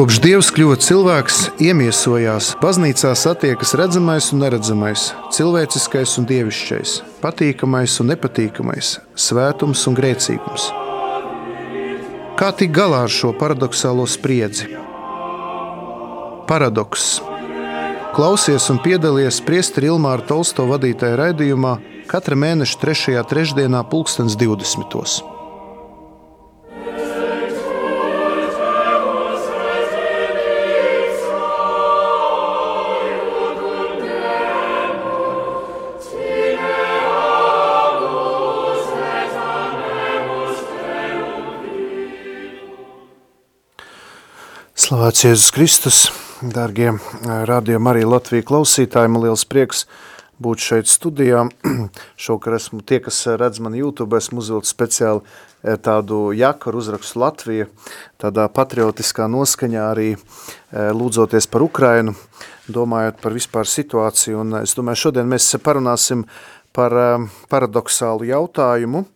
Kopš Dievs kļuva cilvēks, iemiesojās, baznīcā satiekas redzamais un neredzamais, cilvēciskais un dievišķais, patīkamais un nepatīkamais, svētums un grēcīgums. Kā tikt galā ar šo paradoxālo spriedzi? Paradoks. Klausies un piedalies Priesteri Ilmāra Tolsto vadītajā raidījumā katra mēneša 3. trešdienā, 2020. Slavēts Jēzus Kristus, dārgie rādījumi arī Latviju klausītāji, man liels prieks būt šeit studijā. Šokar esmu tie, kas redz mani YouTube, esmu uzvilcis speciāli eh, tādu jaku ar uzrakstu Latvija, tādā patriotiskā noskaņā arī eh, lūdzoties par Ukrainu, domājot par vispār situāciju. Un es domāju, šodien mēs parunāsim par eh, paradoxālu jautājumu,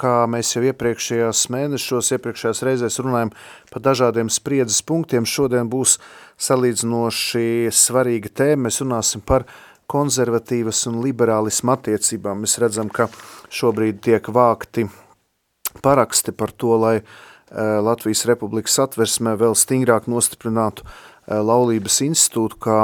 kā mēs jau iepriekšējās mēnešos, iepriekšējās reizēs runājam par dažādiem spriedzes punktiem, šodien būs salīdzinoši svarīga tēma, mēs runāsim par konservatīvas un liberālisma attiecībām. Mēs redzam, ka šobrīd tiek vākti paraksti par to, lai Latvijas Republikas atversmē vēl stingrāk nostiprinātu Eh, laulības institūtu kā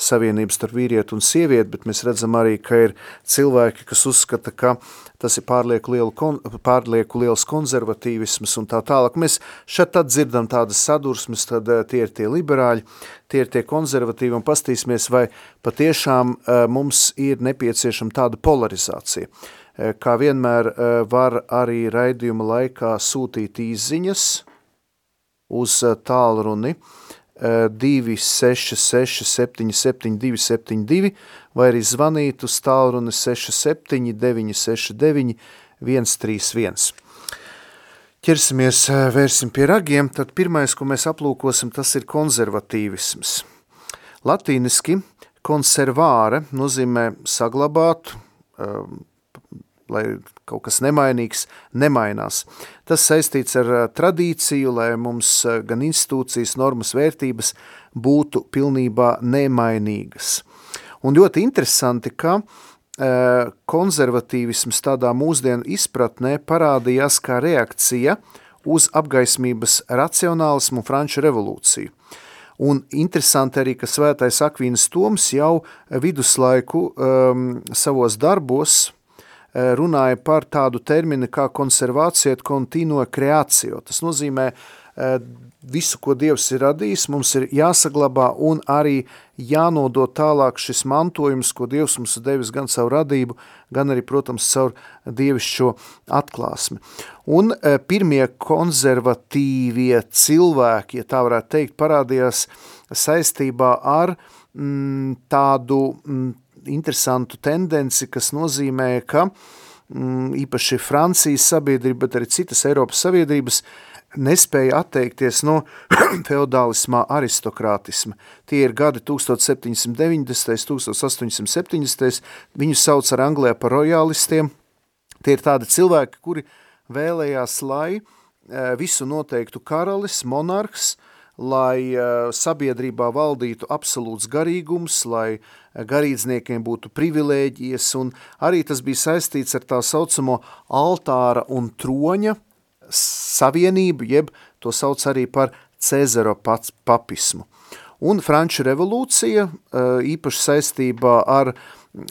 savienības starp vīrieti un sievieti, bet mēs redzam arī, ka ir cilvēki, kas uzskata, ka tas ir pārlieku, lielu, kon, pārlieku liels konservatīvisms un tā tālāk. Mēs šeit tad dzirdam tādas sadursmes, tad eh, tie ir tie liberāļi, tie ir tie konservatīvi un pastīsimies, vai patiešām eh, mums ir nepieciešama tāda polarizācija. Kā vienmēr var arī raidījuma laikā sūtīt īziņas uz tālruni 266 77 272 vai arī zvanīt uz tālruni 67 969 131. Ķersimies, eh, vērsim pie ragiem, tad pirmais, ko mēs aplūkosim, tas ir konservatīvisms. Latīniski konservāre nozīmē saglabāt, um, lai kaut kas nemainīgs nemainās. Tas saistīts ar tradīciju, lai mums gan institūcijas, normas, vērtības būtu pilnībā nemainīgas. Un ļoti interesanti, ka konservatīvisms tādā mūsdienu izpratnē parādījās kā reakcija uz apgaismības racionālismu franču revolūciju. Un interesanti arī, ka svētais Akvīnas Toms jau viduslaiku um, savos darbos runāja par tādu terminu kā konservācija continuo creatio. Tas nozīmē eh, visu, ko Dievs ir radījis, mums ir jāsaglabā un arī jānodot tālāk šis mantojums, ko Dievs mums ir devis gan savu radību, gan arī, protams, caur dievišķo atklāsmi. Un eh, pirmie konservatīvie cilvēki, ja tā varētu teikt, parādījās saistībā ar mm, tādu mm, interesantu tendenci, kas nozīmē, ka mm, īpaši Francijas sabiedrība, bet arī citas Eiropas sabiedrības nespēja atteikties no feodālismā aristokrātisma. Tie ir gadi 1790. 1870. Viņus sauc ar Anglijā par rojālistiem. Tie ir tādi cilvēki, kuri vēlējās, lai eh, visu noteiktu karalis, monarhs, lai uh, sabiedrībā valdītu absolūts garīgums, lai garīdzniekiem būtu privilēģijas, un arī tas bija saistīts ar tā saucamo altāra un troņa savienību, jeb to sauc arī par Cezaro pats papismu. Un Franču revolūcija īpaši saistībā ar uh,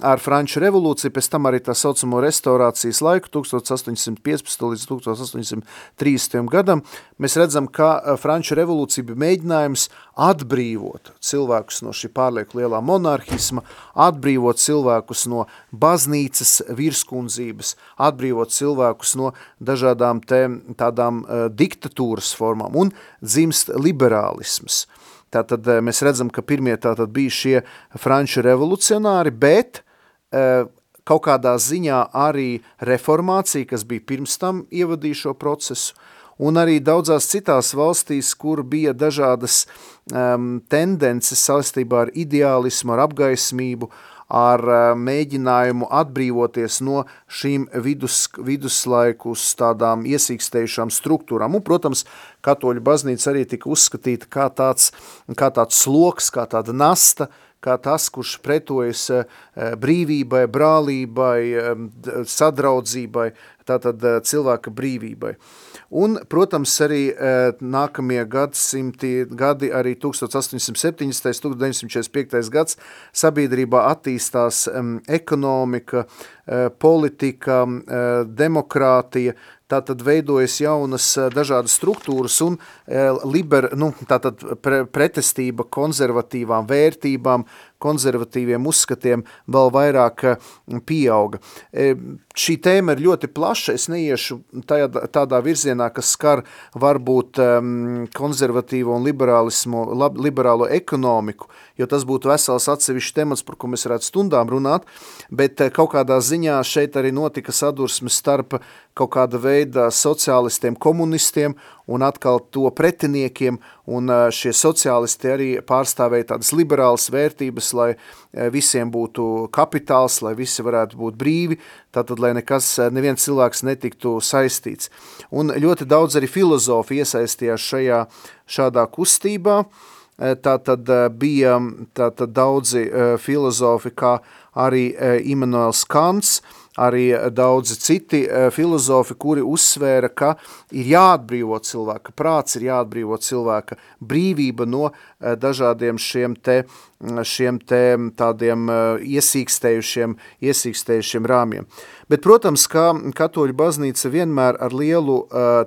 ar Franču revolūciju, pēc tam arī tā saucamo restaurācijas laiku 1815 līdz 1830 gadam, mēs redzam, ka eh, Franču revolūcija bija mēģinājums atbrīvot cilvēkus no šī pārlieku lielā monarhisma, atbrīvot cilvēkus no baznīcas virskundzības, atbrīvot cilvēkus no dažādām te, tādām uh, diktatūras formām un dzimst liberālisms. Tātad eh, mēs redzam, ka pirmie tātad bija šie franču revolucionāri, bet uh, kaut kādā ziņā arī reformācija, kas bija pirms tam ievadīja šo procesu, un arī daudzās citās valstīs, kur bija dažādas um, tendences saistībā ar ideālismu, ar apgaismību, ar mēģinājumu atbrīvoties no šīm vidus, viduslaikus tādām iesīkstējušām struktūrām. Un, protams, katoļu baznīca arī tika uzskatīta kā tāds, kā tāds sloks, kā tāda nasta, kā tas, kurš pretojas brīvībai, brālībai, sadraudzībai, tātad cilvēka brīvībai. Un, protams, arī nākamie gadsimti, gadi, arī 1870. 1945. gads sabiedrībā attīstās ekonomika, politika, demokrātija, tātad veidojas jaunas dažādas struktūras un liber, nu, tātad pre, pretestība konservatīvām vērtībām, konservatīviem uzskatiem vēl vairāk pieauga. Šī tēma ir ļoti plaša, es neiešu tādā, tādā virzienā, kas skar varbūt konservatīvo un liberālismu, liberālo ekonomiku, jo tas būtu vesels atsevišķs temats, par ko mēs varētu stundām runāt, bet kaut kādā ziņā šeit arī notika sadursme starp kaut kāda veida sociālistiem, komunistiem un atkal to pretiniekiem, un šie sociālisti arī pārstāvēja tādas liberālas vērtības, lai visiem būtu kapitāls, lai visi varētu būt brīvi, tātad, lai nekas, neviens cilvēks netiktu saistīts. Un ļoti daudz arī filozofi iesaistījās šajā, šādā kustībā, tātad bija tātad daudzi filozofi, kā arī Immanuels Kants, arī daudzi citi eh, filozofi, kuri uzsvēra, ka ir jāatbrīvo cilvēka prāts, ir jāatbrīvo cilvēka brīvība no eh, dažādiem šiem te, šiem te tādiem eh, iesīkstējušiem, iesīkstējušiem rāmiem. Bet, protams, ka katoļu baznīca vienmēr ar lielu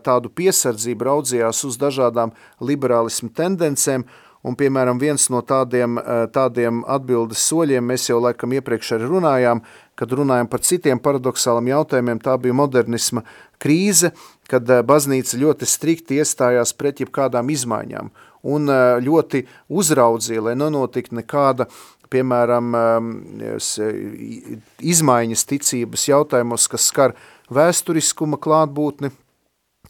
tādu piesardzību raudzījās uz dažādām liberālismu tendencēm, un, piemēram, viens no tādiem, tādiem atbildes soļiem, mēs jau laikam iepriekš arī runājām, kad runājam par citiem paradoxāliem jautājumiem, tā bija modernisma krīze, kad eh, baznīca ļoti strikti iestājās pret jebkādām izmaiņām un eh, ļoti uzraudzīja, lai nenotiktu nekāda, piemēram, eh, izmaiņas ticības jautājumos, kas skar vēsturiskuma klātbūtni,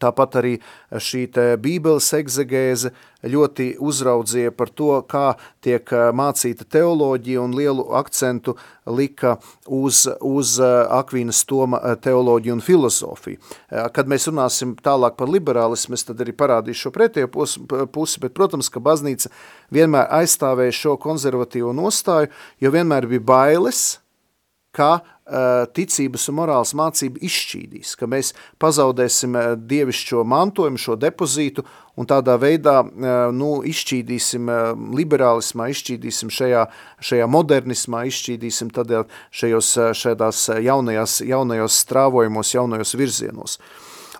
Tāpat arī šī bībeles egzegēze ļoti uzraudzīja par to, kā tiek eh, mācīta teoloģija un lielu akcentu lika uz, uz eh, Akvīnas Toma eh, teoloģiju un filozofiju. Kad mēs runāsim tālāk par liberālismu, es tad arī parādīšu šo pretējo pusi, bet, protams, ka baznīca vienmēr aizstāvēja šo konservatīvo nostāju, jo vienmēr bija bailes, ka Eh, ticības un morāls mācība izšķīdīs, ka mēs pazaudēsim eh, dievišķo mantojumu, šo depozītu un tādā veidā eh, nu, izšķīdīsim liberālismā, izšķīdīsim šajā, šajā modernismā, izšķīdīsim tādēļ šajos, šādās jaunajās, jaunajos strāvojumos, jaunajos virzienos.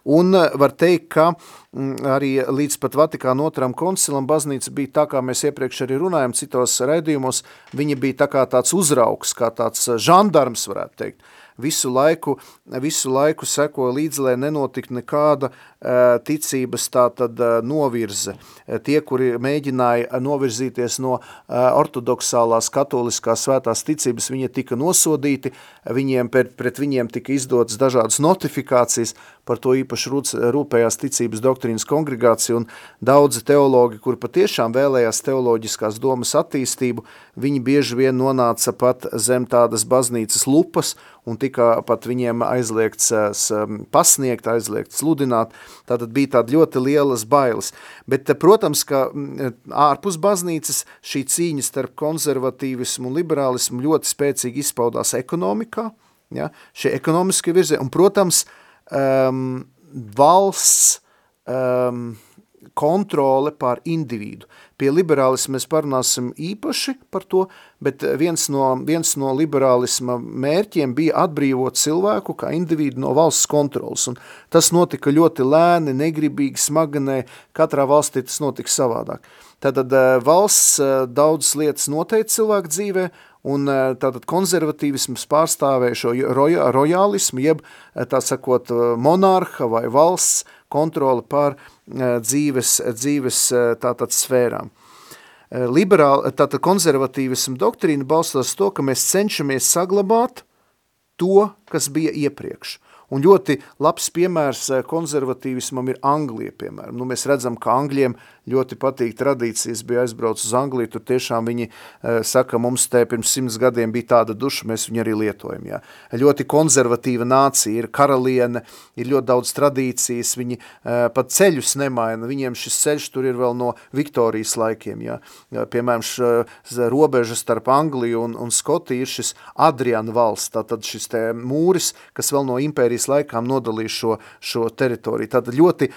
Un var teikt, ka Mm, arī līdz pat Vatikāna otram koncilam baznīca bija tā, kā mēs iepriekš arī runājam citos raidījumos, viņa bija tā kā tāds uzraugs, kā tāds žandarms, varētu teikt visu laiku, visu laiku seko līdzi, lai nenotiktu nekāda uh, ticības tātad uh, novirze. Tie, kuri mēģināja novirzīties no ortodoksālās katoliskās svētās ticības, viņi tika nosodīti, viņiem pret, pret viņiem tika izdotas dažādas notifikācijas, par to īpaši rūpējās ticības doktrīnas kongregācija un daudzi teologi, kuri patiešām vēlējās teoloģiskās domas attīstību, viņi bieži vien nonāca pat zem tādas baznīcas lupas un tika pat viņiem aizliegts pasniegt, aizliegts sludināt, tātad bija tāda ļoti lielas bailes. Bet, protams, ka ārpus baznīcas šī cīņa starp konservatīvismu un liberālismu ļoti spēcīgi izpaudās ekonomikā, ja, šie ekonomiskie virzie, un, protams, um, valsts um, kontrole pār individu. Pie liberālisma mēs parunāsim īpaši par to, bet viens no, viens no liberālisma mērķiem bija atbrīvot cilvēku kā individu no valsts kontrolas, un tas notika ļoti lēni, negribīgi, smaganē, katrā valstī tas notika savādāk. Tātad eh, valsts eh, daudzas lietas noteica cilvēku dzīvē, un eh, tātad konservatīvisms pārstāvēja šo rojālismu, jeb, tā sakot, monarha vai valsts kontroli pār dzīves, dzīves tātad sfērām. Liberāli, tātad konservatīvismu doktrīna balstās to, ka mēs cenšamies saglabāt to, kas bija iepriekš. Un ļoti labs piemērs konservatīvismam ir Anglija, piemēram. Nu, mēs redzam, ka Angļiem ļoti patīk tradīcijas, bija aizbrauc uz Angliju, tur tiešām viņi uh, saka, mums te pirms simts gadiem bija tāda duša, mēs viņu arī lietojam. Jā. Ļoti konservatīva nācija, ir karaliene, ir ļoti daudz tradīcijas, viņi uh, pat ceļus nemaina, viņiem šis ceļš tur ir vēl no Viktorijas laikiem. Jā. Piemēram, robeža starp Angliju un, un Skotiju ir šis Adriana valsts, tātad šis te mūris, kas vēl no impērijas laikām nodalīja šo, šo teritoriju. Tātad ļoti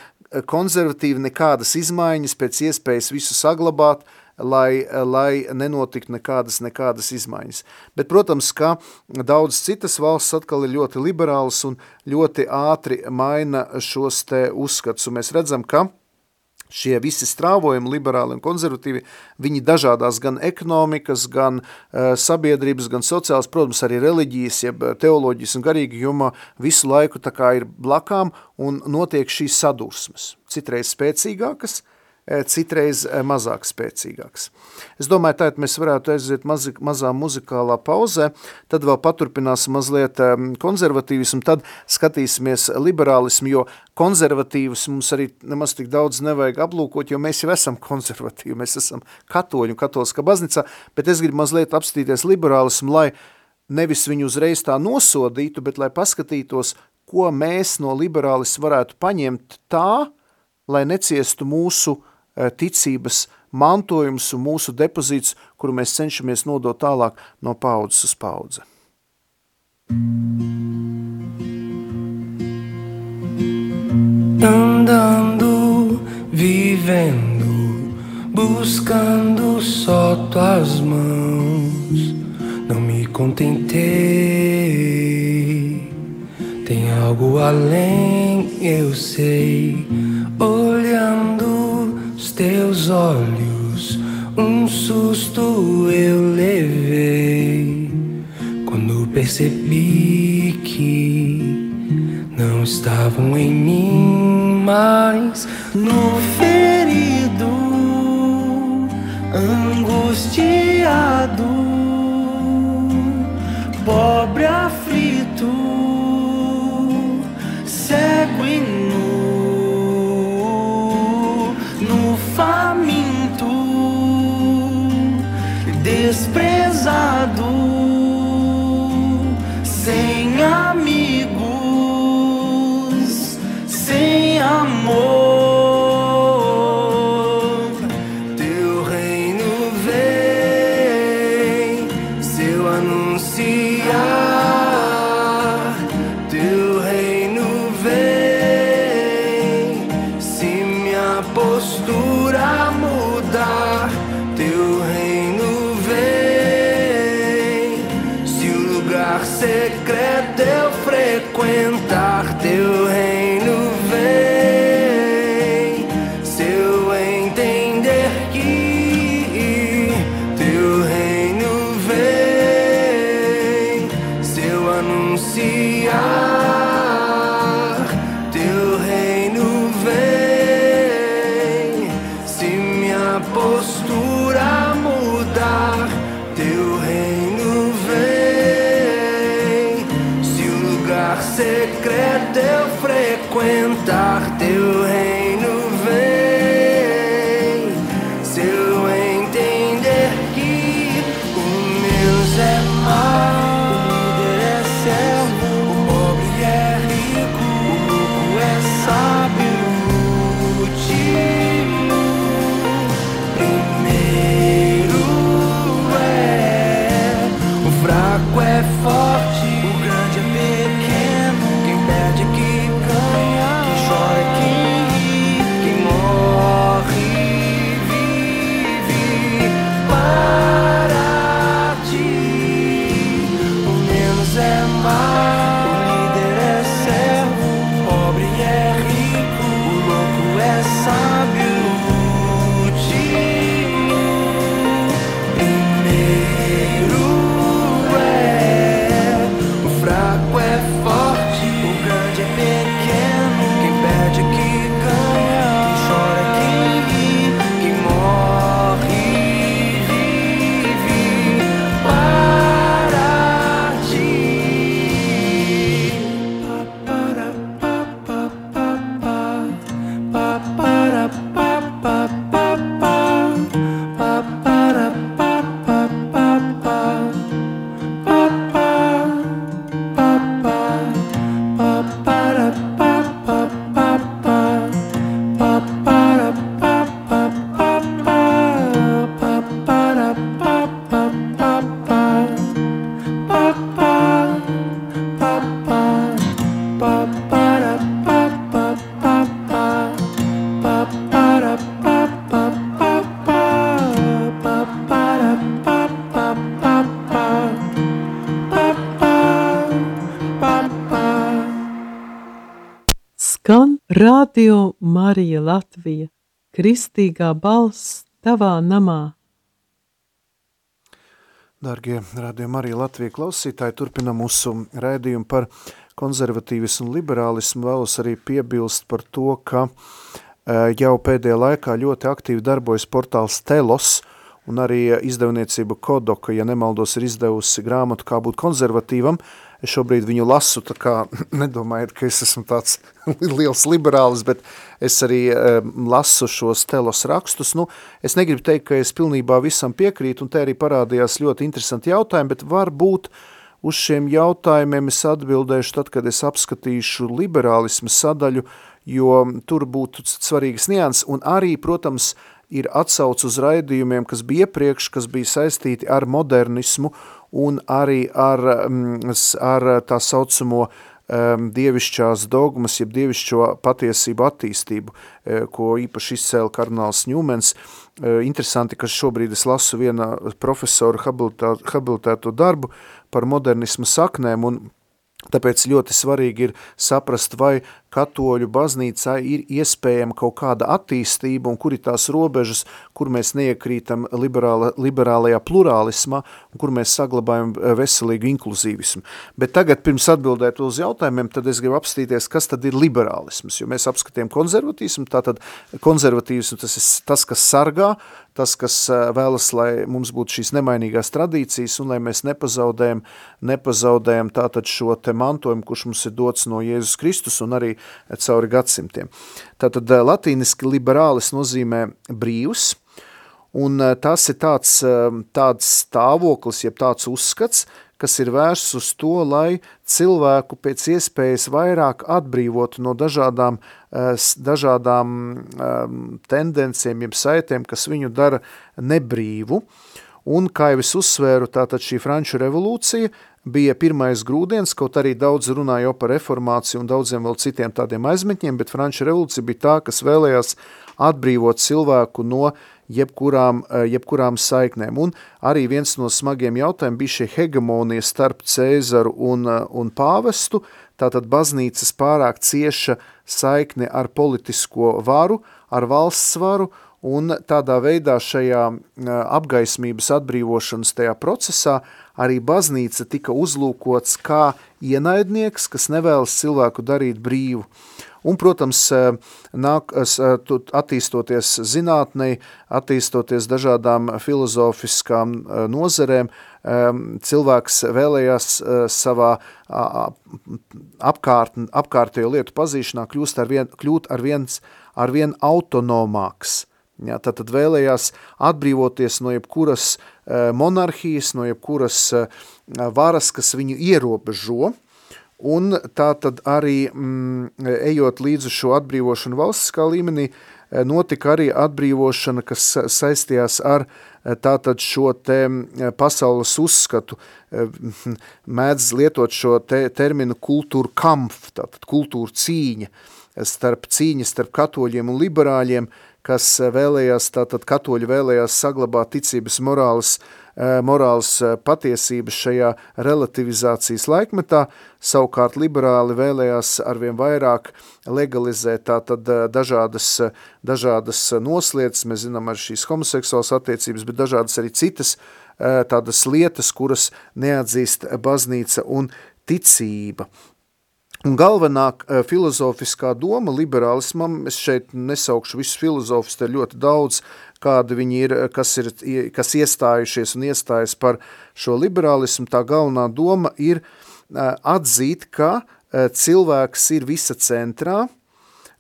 konservatīvi nekādas izmaiņas, pēc iespējas visu saglabāt, lai, lai nenotiktu nekādas, nekādas izmaiņas. Bet, protams, ka daudz citas valsts atkal ir ļoti liberālas un ļoti ātri maina šos te uzskats, un mēs redzam, ka šie visi strāvojumi, liberāli un konservatīvi, viņi dažādās gan ekonomikas, gan uh, sabiedrības, gan sociālas, protams, arī reliģijas, jeb teoloģijas un garīgi jomā visu laiku tā kā ir blakām un notiek šīs sadursmes. Citreiz spēcīgākas, citreiz eh, mazāk spēcīgāks. Es domāju, tā mēs varētu aiziet mazi, mazā muzikālā pauzē, tad vēl paturpināsim mazliet ehm, konservatīvismu, tad skatīsimies liberālismu, jo konservatīvus mums arī nemaz tik daudz nevajag aplūkot, jo mēs jau esam konservatīvi, mēs esam katoļu, katoliskā baznīcā, bet es gribu mazliet apstīties liberālismu, lai nevis viņu uzreiz tā nosodītu, bet lai paskatītos, ko mēs no liberālismu varētu paņemt tā, lai neciestu mūsu uh, Eh, ticības mantojums un mūsu depozīts, kuru mēs cenšamies nodot tālāk no paudzes uz paudze. Andando, vivendo, buscando só tuas mãos, não me contentei. Tem algo além, eu sei, olhando teus olhos um susto eu levei. Quando percebi que não estavam em mim mais no ferido, angustiado, pobre aflito, Radio Marija Latvija, kristīgā balss tavā namā. Dargie rādījumi arī Latvija klausītāji, turpina mūsu rēdījumu par konservatīvismu un liberālismu. Vēlos arī piebilst par to, ka eh, jau pēdējā laikā ļoti aktīvi darbojas portāls Telos, un arī izdevniecība Kodoka, ja nemaldos, ir izdevusi grāmatu, kā būt konservatīvam. Es šobrīd viņu lasu, tā kā nedomājiet, ka es esmu tāds liels liberālis, bet es arī um, lasu šos telos rakstus. Nu, es negribu teikt, ka es pilnībā visam piekrītu, un te arī parādījās ļoti interesanti jautājumi, bet varbūt uz šiem jautājumiem es atbildēšu tad, kad es apskatīšu liberālismu sadaļu, jo tur būtu svarīgas nianses, un arī, protams, ir atsauc uz raidījumiem, kas bija iepriekš, kas bija saistīti ar modernismu un arī ar, mm, ar tā saucamo um, dievišķās dogmas, jeb dievišķo patiesību attīstību, e, ko īpaši izcēla kardināls Ņūmens. E, interesanti, ka šobrīd es lasu viena profesora habilitēto darbu par modernismu saknēm, un Tāpēc ļoti svarīgi ir saprast, vai katoļu baznīcā ir iespējama kaut kāda attīstība un kur ir tās robežas, kur mēs neiekrītam liberāla, liberālajā plurālismā kur mēs saglabājam eh, veselīgu inkluzīvismu. Bet tagad pirms atbildēt uz jautājumiem, tad es gribu apstīties, kas tad ir liberālisms, jo mēs apskatījām konservatīsmu, tātad konservatīvismu tas ir tas, kas sargā, tas, kas eh, vēlas, lai mums būtu šīs nemainīgās tradīcijas un lai mēs nepazaudējam, nepazaudējam tātad šo te mantojumu, kurš mums ir dots no Jēzus Kristus un arī cauri gadsimtiem. Tātad eh, latīniski liberālis nozīmē brīvs, un eh, tas ir tāds, tāds stāvoklis, jeb tāds uzskats, kas ir vērsts uz to, lai cilvēku pēc iespējas vairāk atbrīvotu no dažādām, eh, dažādām um, tendenciem, jeb saitēm, kas viņu dara nebrīvu. Un, kā jau es uzsvēru, tātad šī Franču revolūcija bija pirmais grūdienis, kaut arī daudz runāja par reformāciju un daudziem vēl citiem tādiem aizmetņiem, bet Franču revolūcija bija tā, kas vēlējās atbrīvot cilvēku no uh, jebkurām, eh, jebkurām saiknēm. Un arī viens no smagiem jautājumiem bija šī hegemonija starp Cēzaru un, eh, un pāvestu, tātad baznīcas pārāk cieša saikne ar politisko varu, ar valsts varu, un tādā veidā šajā eh, apgaismības atbrīvošanas tajā procesā arī baznīca tika uzlūkots kā ienaidnieks, kas nevēlas cilvēku darīt brīvu. Un, protams, eh, nāk, eh, attīstoties zinātnei, attīstoties dažādām filozofiskām eh, nozerēm, cilvēks vēlējās savā apkārt, apkārtējo lietu pazīšanā kļūst ar vien, kļūt ar viens, ar vien autonomāks. Ja, tātad vēlējās atbrīvoties no jebkuras monarhijas, no jebkuras varas, kas viņu ierobežo, Un tā tad arī, mm, ejot līdz šo atbrīvošanu valstiskā līmenī, eh, notika arī atbrīvošana, kas saistījās ar eh, tātad šo te eh, pasaules uzskatu, mēdz lietot šo te terminu kultūra kampf, tātad kultūra cīņa, starp cīņa starp katoļiem un liberāļiem, kas vēlējās, tātad katoļi vēlējās saglabāt ticības morāles uh, morāls eh, patiesības šajā relativizācijas laikmetā, savukārt liberāli vēlējās arvien vairāk legalizēt tātad eh, dažādas, dažādas noslietas, mēs zinām ar šīs homoseksuālas attiecības, bet dažādas arī citas tādas lietas, kuras neatzīst baznīca un ticība. Un galvenā filozofiskā doma liberālismam, es šeit nesaukšu visus filozofus, te ļoti daudz, kādi viņi ir, kas ir, kas iestājušies un iestājas par šo liberālismu, tā galvenā doma ir atzīt, ka cilvēks ir visa centrā,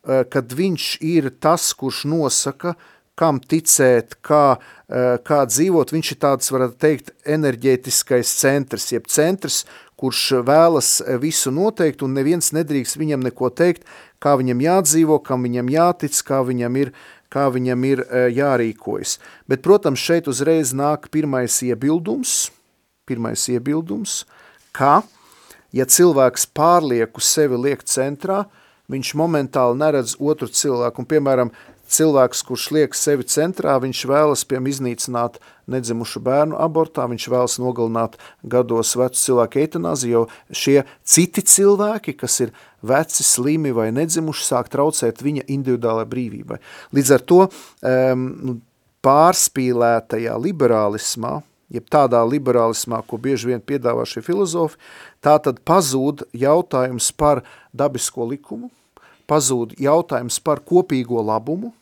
kad viņš ir tas, kurš nosaka, kam ticēt, kā, kā dzīvot, viņš ir tāds, varētu teikt, enerģētiskais centrs, jeb centrs, kurš vēlas visu noteikt un neviens nedrīkst viņam neko teikt, kā viņam jādzīvo, kam viņam jātic, kā viņam ir kā viņam ir e, jārīkojas. Bet, protams, šeit uzreiz nāk pirmais iebildums, pirmais iebildums, ka, ja cilvēks pārlieku sevi liek centrā, viņš momentāli neredz otru cilvēku, un, piemēram, cilvēks, kurš liek sevi centrā, viņš vēlas, piemēram, iznīcināt nedzimušu bērnu abortā, viņš vēlas nogalināt gados vecu cilvēku eitanāzi, jo šie citi cilvēki, kas ir veci, slimi vai nedzimuši, sāk traucēt viņa individuālai brīvībai. Līdz ar to um, pārspīlētajā liberālismā, jeb tādā liberālismā, ko bieži vien piedāvā šie filozofi, tā tad pazūd jautājums par dabisko likumu, pazūd jautājums par kopīgo labumu,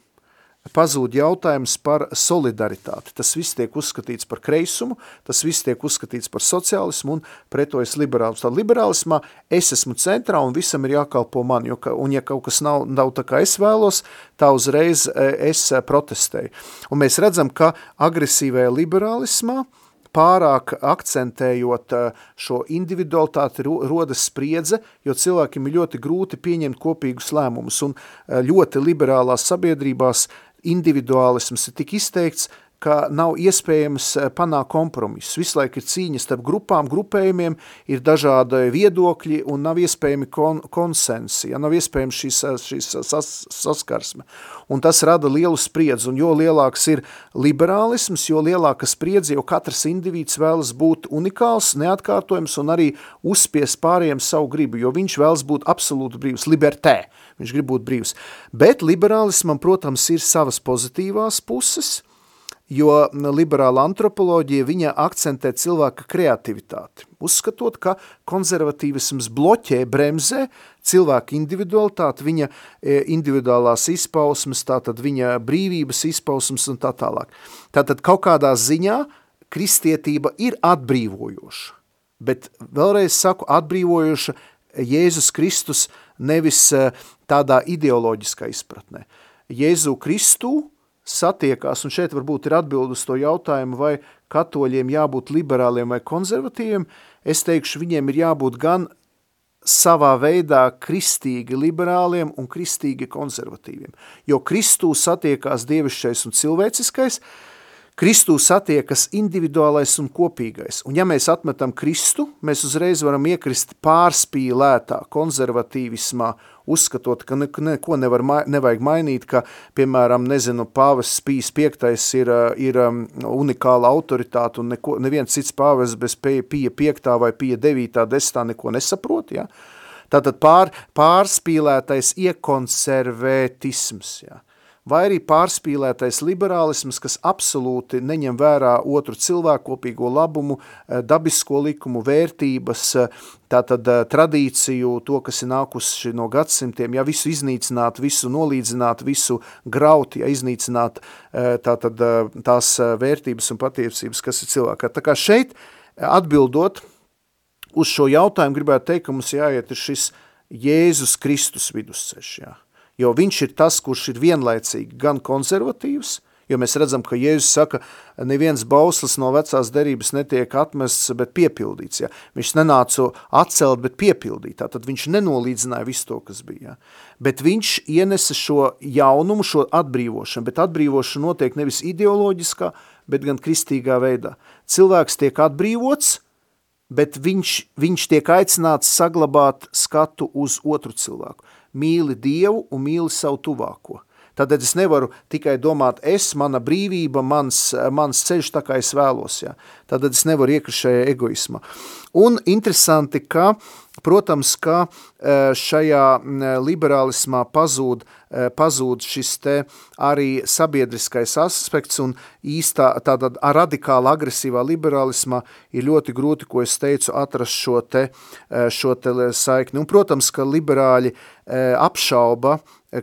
pazūd jautājums par solidaritāti. Tas viss tiek uzskatīts par kreisumu, tas viss tiek uzskatīts par sociālismu un pretojas liberālismu. Tad liberālismā es esmu centrā un visam ir jākalpo man, jo, un ja kaut kas nav, nav tā kā es vēlos, tā uzreiz e, es e, protestēju. Un mēs redzam, ka agresīvajā liberālismā uh, pārāk akcentējot eh, šo individualitāti, rodas spriedze, jo cilvēkiem ir ļoti grūti pieņemt kopīgus lēmumus, un ļoti liberālās sabiedrībās individuālisms ir tik izteikts, ka nav iespējams eh, panākt kompromisu. Visu laiku ir cīņa starp grupām, grupējumiem, ir dažādi viedokļi un nav iespējami kon konsensi, ja nav iespējams šīs, šīs sas, saskarsme. Un tas rada lielu spriedzi, un jo lielāks ir liberālisms, jo lielāka spriedzi, jo katrs indivīds vēlas būt unikāls, neatkārtojams un arī uzspies pārējiem savu gribu, jo viņš vēlas būt absolūti brīvs, libertē, viņš grib būt brīvs. Bet liberālismam, protams, ir savas pozitīvās puses – jo liberāla antropoloģija viņa akcentē cilvēka kreativitāti, uzskatot, ka konservatīvisms bloķē, bremzē cilvēka individualitāti, viņa e, individuālās izpausmes, tātad viņa brīvības izpausmes un tā tālāk. Tātad kaut kādā ziņā kristietība ir atbrīvojoša, bet vēlreiz saku atbrīvojoša Jēzus Kristus nevis e, tādā ideoloģiskā izpratnē. Jēzu Kristu satiekās, un šeit varbūt ir atbild uz to jautājumu, vai katoļiem jābūt liberāliem vai konservatīviem, es teikšu, viņiem ir jābūt gan savā veidā kristīgi liberāliem un kristīgi konservatīviem. Jo Kristū satiekās dievišķais un cilvēciskais, Kristū satiekas individuālais un kopīgais. Un ja mēs atmetam Kristu, mēs uzreiz varam iekrist pārspīlētā konservatīvismā uzskatot, ka neko nevar, nevajag mainīt, ka, piemēram, nezinu, pāvests Pīs piektais ir, ir um, unikāla autoritāte un neko, neviens cits pāvests bez Pija piektā vai Pija devītā desmitā neko nesaprot, ja? Tātad pār, pārspīlētais iekonservētisms, ja? Vai arī pārspīlētais liberālisms, kas absolūti neņem vērā otru cilvēku kopīgo labumu, eh, dabisko likumu, vērtības, eh, tātad eh, tradīciju, to, kas ir nākuši no gadsimtiem, ja visu iznīcināt, visu nolīdzināt, visu graut, ja iznīcināt tātad tās vērtības un patiesības, kas ir cilvēkā. Tā kā šeit atbildot uz šo jautājumu, gribētu teikt, ka mums jāiet ir šis Jēzus Kristus vidusceļš, jā jo viņš ir tas, kurš ir vienlaicīgi gan konservatīvs, jo mēs redzam, ka Jēzus saka, neviens bauslis no vecās derības netiek atmests, bet piepildīts. Ja? Viņš nenāca atcelt, bet piepildīt. Tātad viņš nenolīdzināja visu to, kas bija. Ja? Bet viņš ienesa šo jaunumu, šo atbrīvošanu, bet atbrīvošana notiek nevis ideoloģiskā, bet gan kristīgā veidā. Cilvēks tiek atbrīvots, bet viņš, viņš tiek aicināts saglabāt skatu uz otru cilvēku mīli Dievu un mīli savu tuvāko. Tātad es nevaru tikai domāt, es, mana brīvība, mans, mans ceļš tā kā es vēlos. Ja. Tātad es nevaru iekrist šajā egoismā. Un interesanti, ka, protams, ka e, šajā liberālismā pazūd, e, pazūd šis te arī sabiedriskais aspekts un īstā tāda radikāla agresīvā liberālismā ir ļoti grūti, ko es teicu, atrast šo te, e, šo te saikni. Un, protams, ka liberāļi apšauba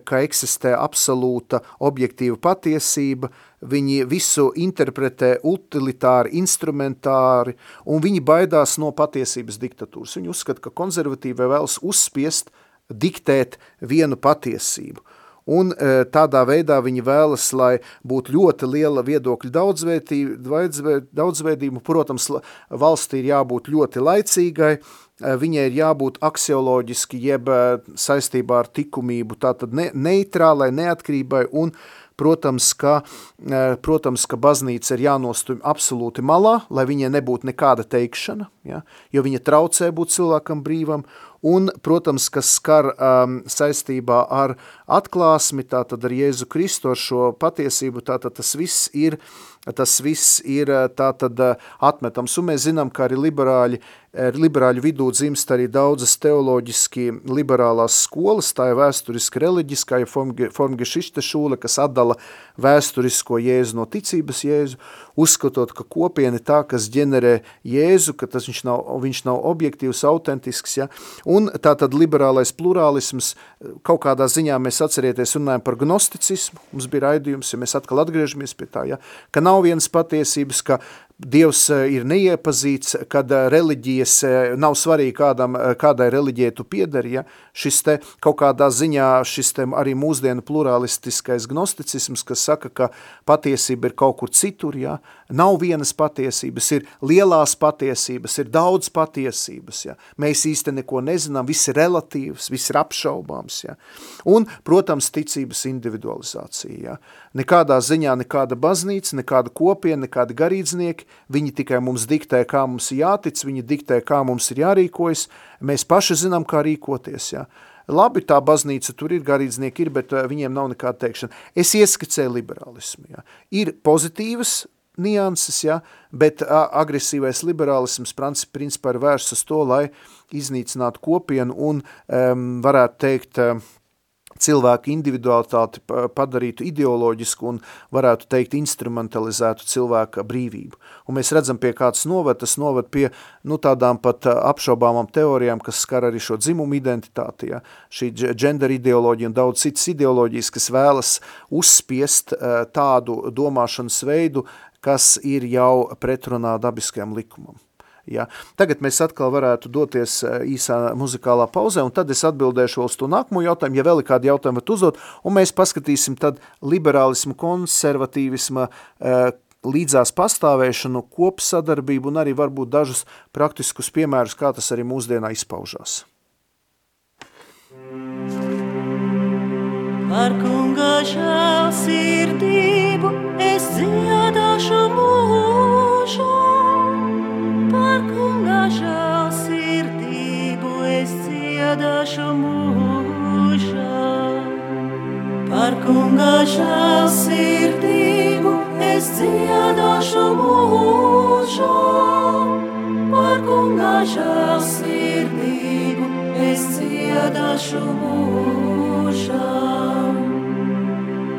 ka eksistē absolūta objektīva patiesība, viņi visu interpretē utilitāri, instrumentāri, un viņi baidās no patiesības diktatūras. Viņi uzskata, ka konservatīvai vēlas uzspiest, diktēt vienu patiesību. Un e, tādā veidā viņi vēlas, lai būtu ļoti liela viedokļa daudzveidība. Protams, valstī ir jābūt ļoti laicīgai, Eh, viņai ir jābūt aksioloģiski, jeb eh, saistībā ar likumību, tātad ne, neitrālai, neatkarībai un, protams, ka, eh, protams, ka baznīca ir jānostum absolūti malā, lai viņai nebūtu nekāda teikšana, ja, jo viņa traucē būt cilvēkam brīvam, un, protams, kas skar um, saistībā ar atklāsmi, tātad ar Jēzu Kristu, ar šo patiesību, tātad tas viss ir tas viss ir tātad atmetams. Un mēs zinām, ka arī liberāļi liberāļu vidū dzimst arī daudzas teoloģiski liberālās skolas, tā ir vēsturiski reliģiskā, ja formgešište šūle, kas atdala vēsturisko jēzu no ticības jēzu, uzskatot, ka kopiena tā, kas ģenerē jēzu, ka tas viņš nav, viņš nav objektīvs, autentisks, ja? un tā tad liberālais plurālisms, kaut kādā ziņā mēs atcerieties runājam par gnosticismu, mums bija raidījums, ja mēs atkal atgriežamies pie tā, ja? ka nav vienas patiesības, ka Dievs eh, ir neiepazīts, kad eh, reliģijas eh, nav svarīgi kādam, kādai reliģijai tu piedari, ja? šis te kaut kādā ziņā, šis te arī mūsdienu pluralistiskais gnosticisms, kas saka, ka patiesība ir kaut kur citur, ja? nav vienas patiesības, ir lielās patiesības, ir daudz patiesības, ja? mēs īsti neko nezinām, viss ir relatīvs, viss ir apšaubāms, ja? un, protams, ticības individualizācija, ja? nekādā ziņā nekāda baznīca, nekāda kopiena, nekāda garīdznieki, viņi tikai mums diktē, kā mums ir jātic, viņi diktē, kā mums ir jārīkojas, mēs paši zinām, kā rīkoties, ja. Labi, tā baznīca tur ir, garīdznieki ir, bet uh, viņiem nav nekāda teikšana. Es ieskicēju liberālismu, ja. Ir pozitīvas nianses, ja, bet agresīvais liberālisms principā ir vērsts uz to, lai iznīcinātu kopienu un um, varētu teikt, uh, cilvēku individualitāti padarītu ideoloģisku un varētu teikt instrumentalizētu cilvēka brīvību. Un mēs redzam, pie kāds noved, tas noved pie nu, tādām pat apšaubāmām teorijām, kas skar arī šo dzimumu identitāti, ja? šī gender ideoloģija un daudz citas ideoloģijas, kas vēlas uzspiest tādu domāšanas veidu, kas ir jau pretrunā dabiskajam likumam. Ja. Tagad mēs atkal varētu doties īsā muzikālā pauzē, un tad es atbildēšu uz to nākamo jautājumu, ja vēl ir kādi jautājumi var uzdot, un mēs paskatīsim tad liberālismu, konservatīvisma, līdzās pastāvēšanu, kopsadarbību un arī varbūt dažus praktiskus piemērus, kā tas arī mūsdienā izpaužās. Par kunga žēlsirdību es dziedāšu mūžu par kunga žēlsirdību es dziedāšu mūžā. Par kunga žēlsirdību es dziedāšu mūžā. Par kunga žēlsirdību es dziedāšu mūžā.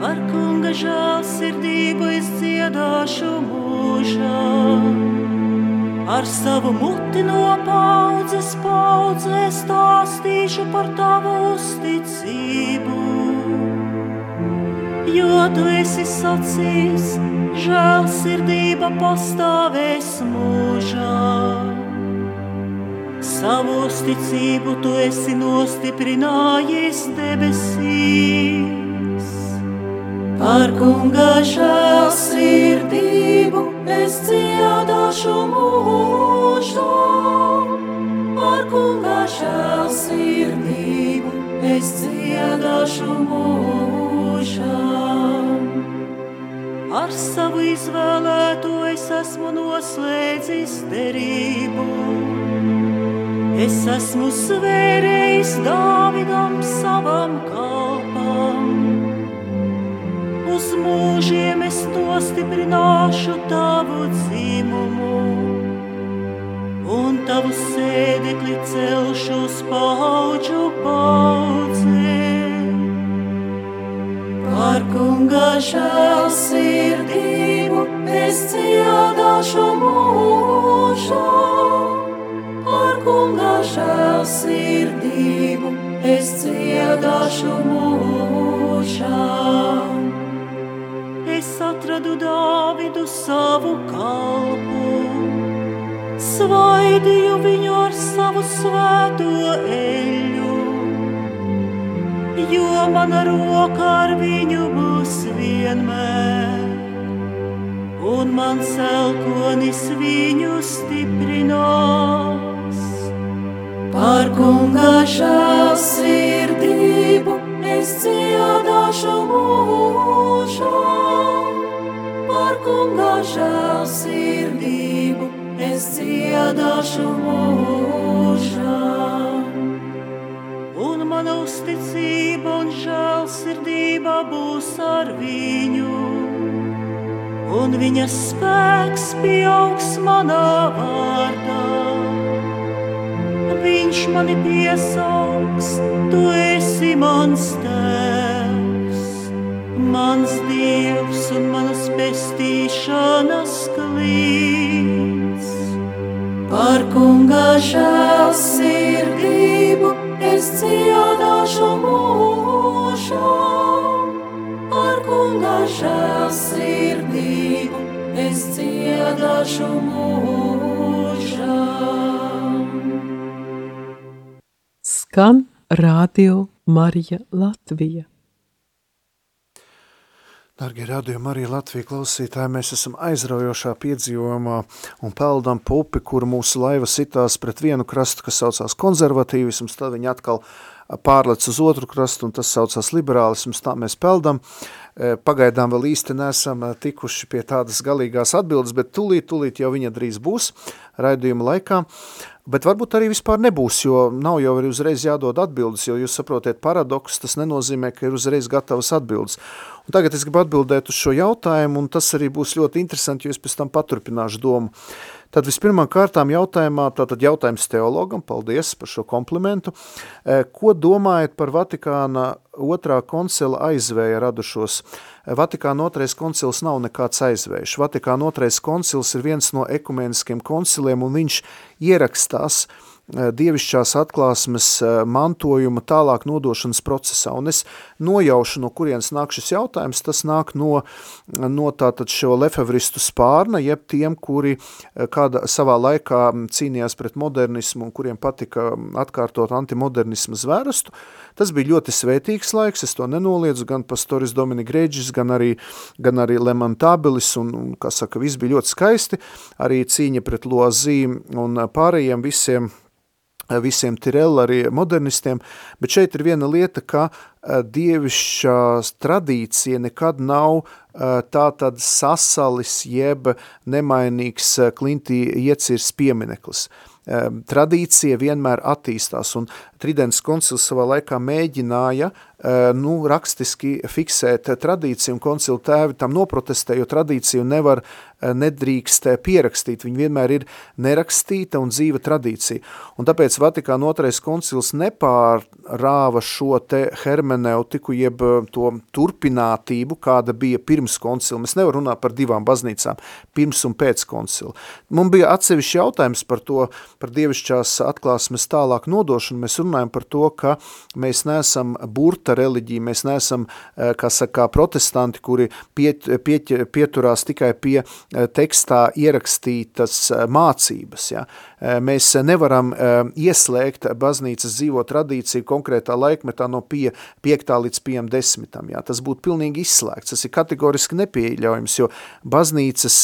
Par kunga žēlsirdību es dziedāšu mūžā ar savu muti no paudzes paudzē stāstīšu par tavu uzticību. Jo tu esi sacījis, žēlsirdība pastāvēs mūžā. Savu uzticību tu esi nostiprinājis debesīs. Par kunga žēlsirdību es dziedāšu mūžu, par kunga žēlsirdību es dziedāšu mūžā. Ar savu izvēlēto es esmu noslēdzis derību. Es esmu svērējis Dāvidam savam kalpam uz mūžiem es nostiprināšu tavu dzimumu, un tavu sēdekli celšu uz paudžu paudzēm. Kunga žēlsirdību es dziedāšu mūžā, par kunga žēlsirdību es dziedāšu mūžā es atradu Dāvidu savu kalpu. Svaidīju viņu ar savu svēto eļu, jo mana roka ar viņu būs vienmēr, un mans elkonis viņu stiprinās. Par kunga žēlsirdību es dziedāšu mūžā par kunga žēlsirdību es dziedāšu mūžā mana uzticība un žēlsirdība būs ar viņu. Un viņa spēks pieaugs manā vārdā. Viņš mani piesaugs, tu esi mans tēvs, mans dievs un manas pestīšanas klīts. Par kunga žēlsirdību es dziedāšu mūžam. Par kunga žēlsirdību es dziedāšu mūžam. Skan Radio Marija Latvija. Darbie radījumi, arī Latvijas klausītāji, mēs esam aizraujošā piedzīvojumā un peldam pupi, kur mūsu laiva sitās pret vienu krastu, kas saucās konservatīvisms, tad viņi atkal pārlec uz otru krastu, un tas saucās liberālisms, tā mēs peldam. Pagaidām vēl īsti nesam tikuši pie tādas galīgās atbildes, bet tūlīt, tūlīt jau viņa drīz būs raidījuma laikā. Bet varbūt arī vispār nebūs, jo nav jau arī uzreiz jādod atbildes, jo jūs saprotiet paradoks, tas nenozīmē, ka ir uzreiz gatavas atbildes. Un tagad es gribu atbildēt uz šo jautājumu, un tas arī būs ļoti interesanti, jo es pēc tam paturpināšu domu. Tad vispirmām kārtām jautājumā, tātad jautājums teologam, paldies par šo komplimentu. Ko domājat par Vatikāna otrā koncila aizvēja radušos? Vatikāna otrais koncils nav nekāds aizvējš. Vatikāna otrais koncils ir viens no ekumeniskiem konciliem, un viņš ierakstās Eh, dievišķās atklāsmes mantojuma tālāk nodošanas procesā. Un es nojaušu, no kurienes nāk šis jautājums, tas nāk no, no tātad šo lefevristu spārna, jeb tiem, kuri eh, kāda savā laikā cīnījās pret modernismu un kuriem patika atkārtot antimodernismu zvērstu. Tas bija ļoti svētīgs laiks, es to nenoliedzu, gan pastoris Dominika Grēģis, gan arī, gan arī Lemantabilis, un, un, kā saka, viss bija ļoti skaisti, arī cīņa pret Loazīm un pārējiem visiem visiem Tirella arī modernistiem, bet šeit ir viena lieta, ka eh, dievišķā tradīcija nekad nav eh, tā tad sasalis jeb nemainīgs eh, klintī iecirs piemineklis. Tradīcija vienmēr attīstās, un Tridents koncils savā laikā mēģināja nu, rakstiski fiksēt tradīciju, un koncila tēvi tam noprotestē, jo tradīciju nevar nedrīkst pierakstīt, viņa vienmēr ir nerakstīta un dzīva tradīcija. Un tāpēc Vatikāna otrais koncils nepārrāva šo te hermeneutiku, jeb to turpinātību, kāda bija pirms koncila. Mēs nevar runāt par divām baznīcām, pirms un pēc koncila. Mums bija atsevišķi jautājums par to, par dievišķās atklāsmes tālāk nodošanu. Mēs runājam par to, ka mēs neesam burta reliģija, mēs neesam, kā saka, protestanti, kuri piet, piet, pieturās tikai pie Eh, tekstā ierakstītas eh, mācības. Ja? Eh, mēs nevaram ieslēgt baznīcas dzīvo tradīciju konkrētā laikmetā no pie 5. līdz 10. Ja? Tas būtu pilnīgi izslēgts, tas ir kategoriski nepieļaujams, jo baznīcas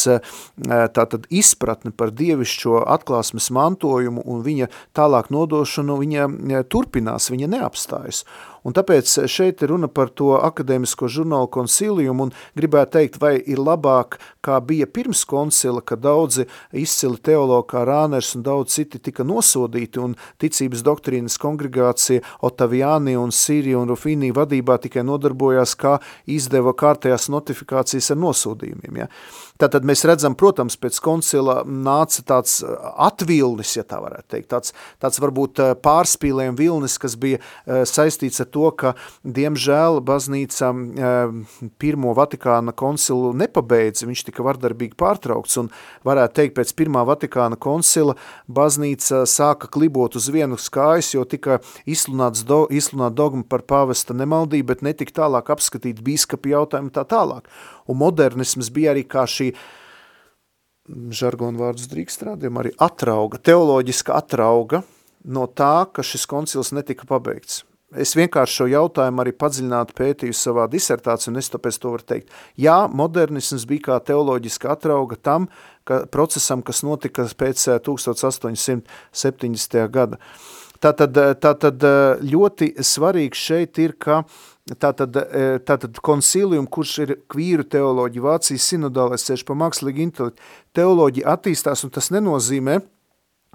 tātad izpratne par dievišķo atklāsmes mantojumu un viņa tālāk nodošanu, viņa turpinās, viņa neapstājas. Un tāpēc šeit ir runa par to akadēmisko žurnālu konsiliumu un gribētu teikt, vai ir labāk, kā bija pirms koncila, ka daudzi izcili teologi kā Rāners un daudz citi tika nosodīti un ticības doktrīnas kongregācija Otaviani un Sīrija un Rufīnī vadībā tikai nodarbojās, kā izdeva kārtējās notifikācijas ar nosodījumiem. Ja? Tātad mēs redzam, protams, pēc koncila nāca tāds uh, atvilnis, ja tā varētu teikt, tāds, tāds varbūt uh, pārspīlējuma vilnis, kas bija uh, saistīts ar to, ka, diemžēl, baznīca pirmo Vatikāna koncilu nepabeidza, viņš tika vardarbīgi pārtraukts, un varētu teikt, pēc pirmā Vatikāna koncila baznīca sāka klibot uz vienu skājas, jo tika izslunāts do, izslunāt dogma par pāvesta nemaldību, bet netika tālāk apskatīt bīskapi jautājumu tā tālāk un modernisms bija arī kā šī žargonu vārdus drīkst rādījuma, arī atrauga, teoloģiska atrauga no tā, ka šis koncils netika pabeigts. Es vienkārši šo jautājumu arī padziļināti pētīju savā disertācijā, un es tāpēc to varu teikt. Jā, modernisms bija kā teoloģiska atrauga tam ka, procesam, kas notika pēc 1870. gada. Tātad, tātad ļoti svarīgs šeit ir, ka Tātad, e, tātad konsilium, kurš ir kvīru teoloģija, Vācijas sinodālais ceļš pa mākslīgu intelektu, teoloģija attīstās, un tas nenozīmē,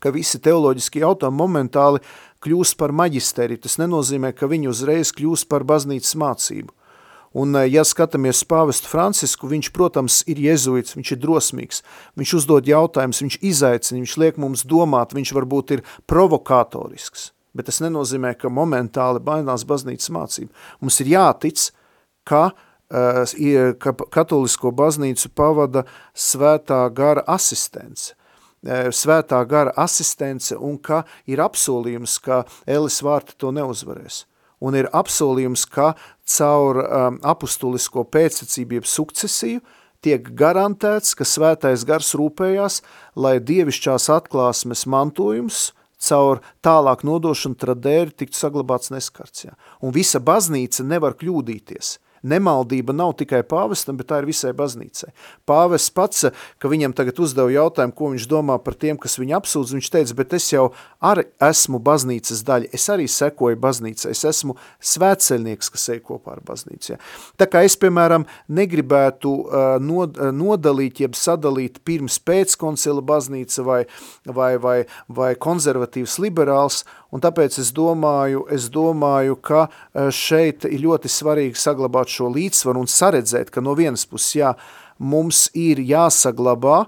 ka visi teoloģiski jautājumi momentāli kļūst par maģisteri. Tas nenozīmē, ka viņi uzreiz kļūst par baznīcas mācību. Un, ja skatāmies pāvestu Francisku, viņš, protams, ir jezuits, viņš ir drosmīgs, viņš uzdod jautājumus, viņš izaicina, viņš liek mums domāt, viņš varbūt ir provokatorisks, bet tas nenozīmē, ka momentāli bainās baznīcas mācība. Mums ir jātic, ka ka katolisko baznīcu pavada svētā gara asistence. Svētā gara asistence un ka ir apsolījums, ka Elis vārta to neuzvarēs. Un ir apsolījums, ka caur um, apustulisko pēctecību jeb sukcesiju tiek garantēts, ka svētais gars rūpējās, lai dievišķās atklāsmes mantojums caur tālāk nodošanu tradēri tiktu saglabāts neskarts. Ja. Un visa baznīca nevar kļūdīties – nemaldība nav tikai pāvestam, bet tā ir visai baznīcai. Pāvests pats, ka viņam tagad uzdeva jautājumu, ko viņš domā par tiem, kas viņu apsūdz, viņš teica, bet es jau arī esmu baznīcas daļa, es arī sekoju baznīcai, es esmu svētceļnieks, kas ej kopā ar baznīcu. Ja. Tā kā es, piemēram, negribētu nod, nodalīt, jeb sadalīt pirms pēc koncila baznīca vai, vai, vai, vai konservatīvs liberāls, un tāpēc es domāju, es domāju, ka uh, šeit ir ļoti svarīgi saglabāt šo līdzsvaru un saredzēt, ka no vienas puses, jā, mums ir jāsaglabā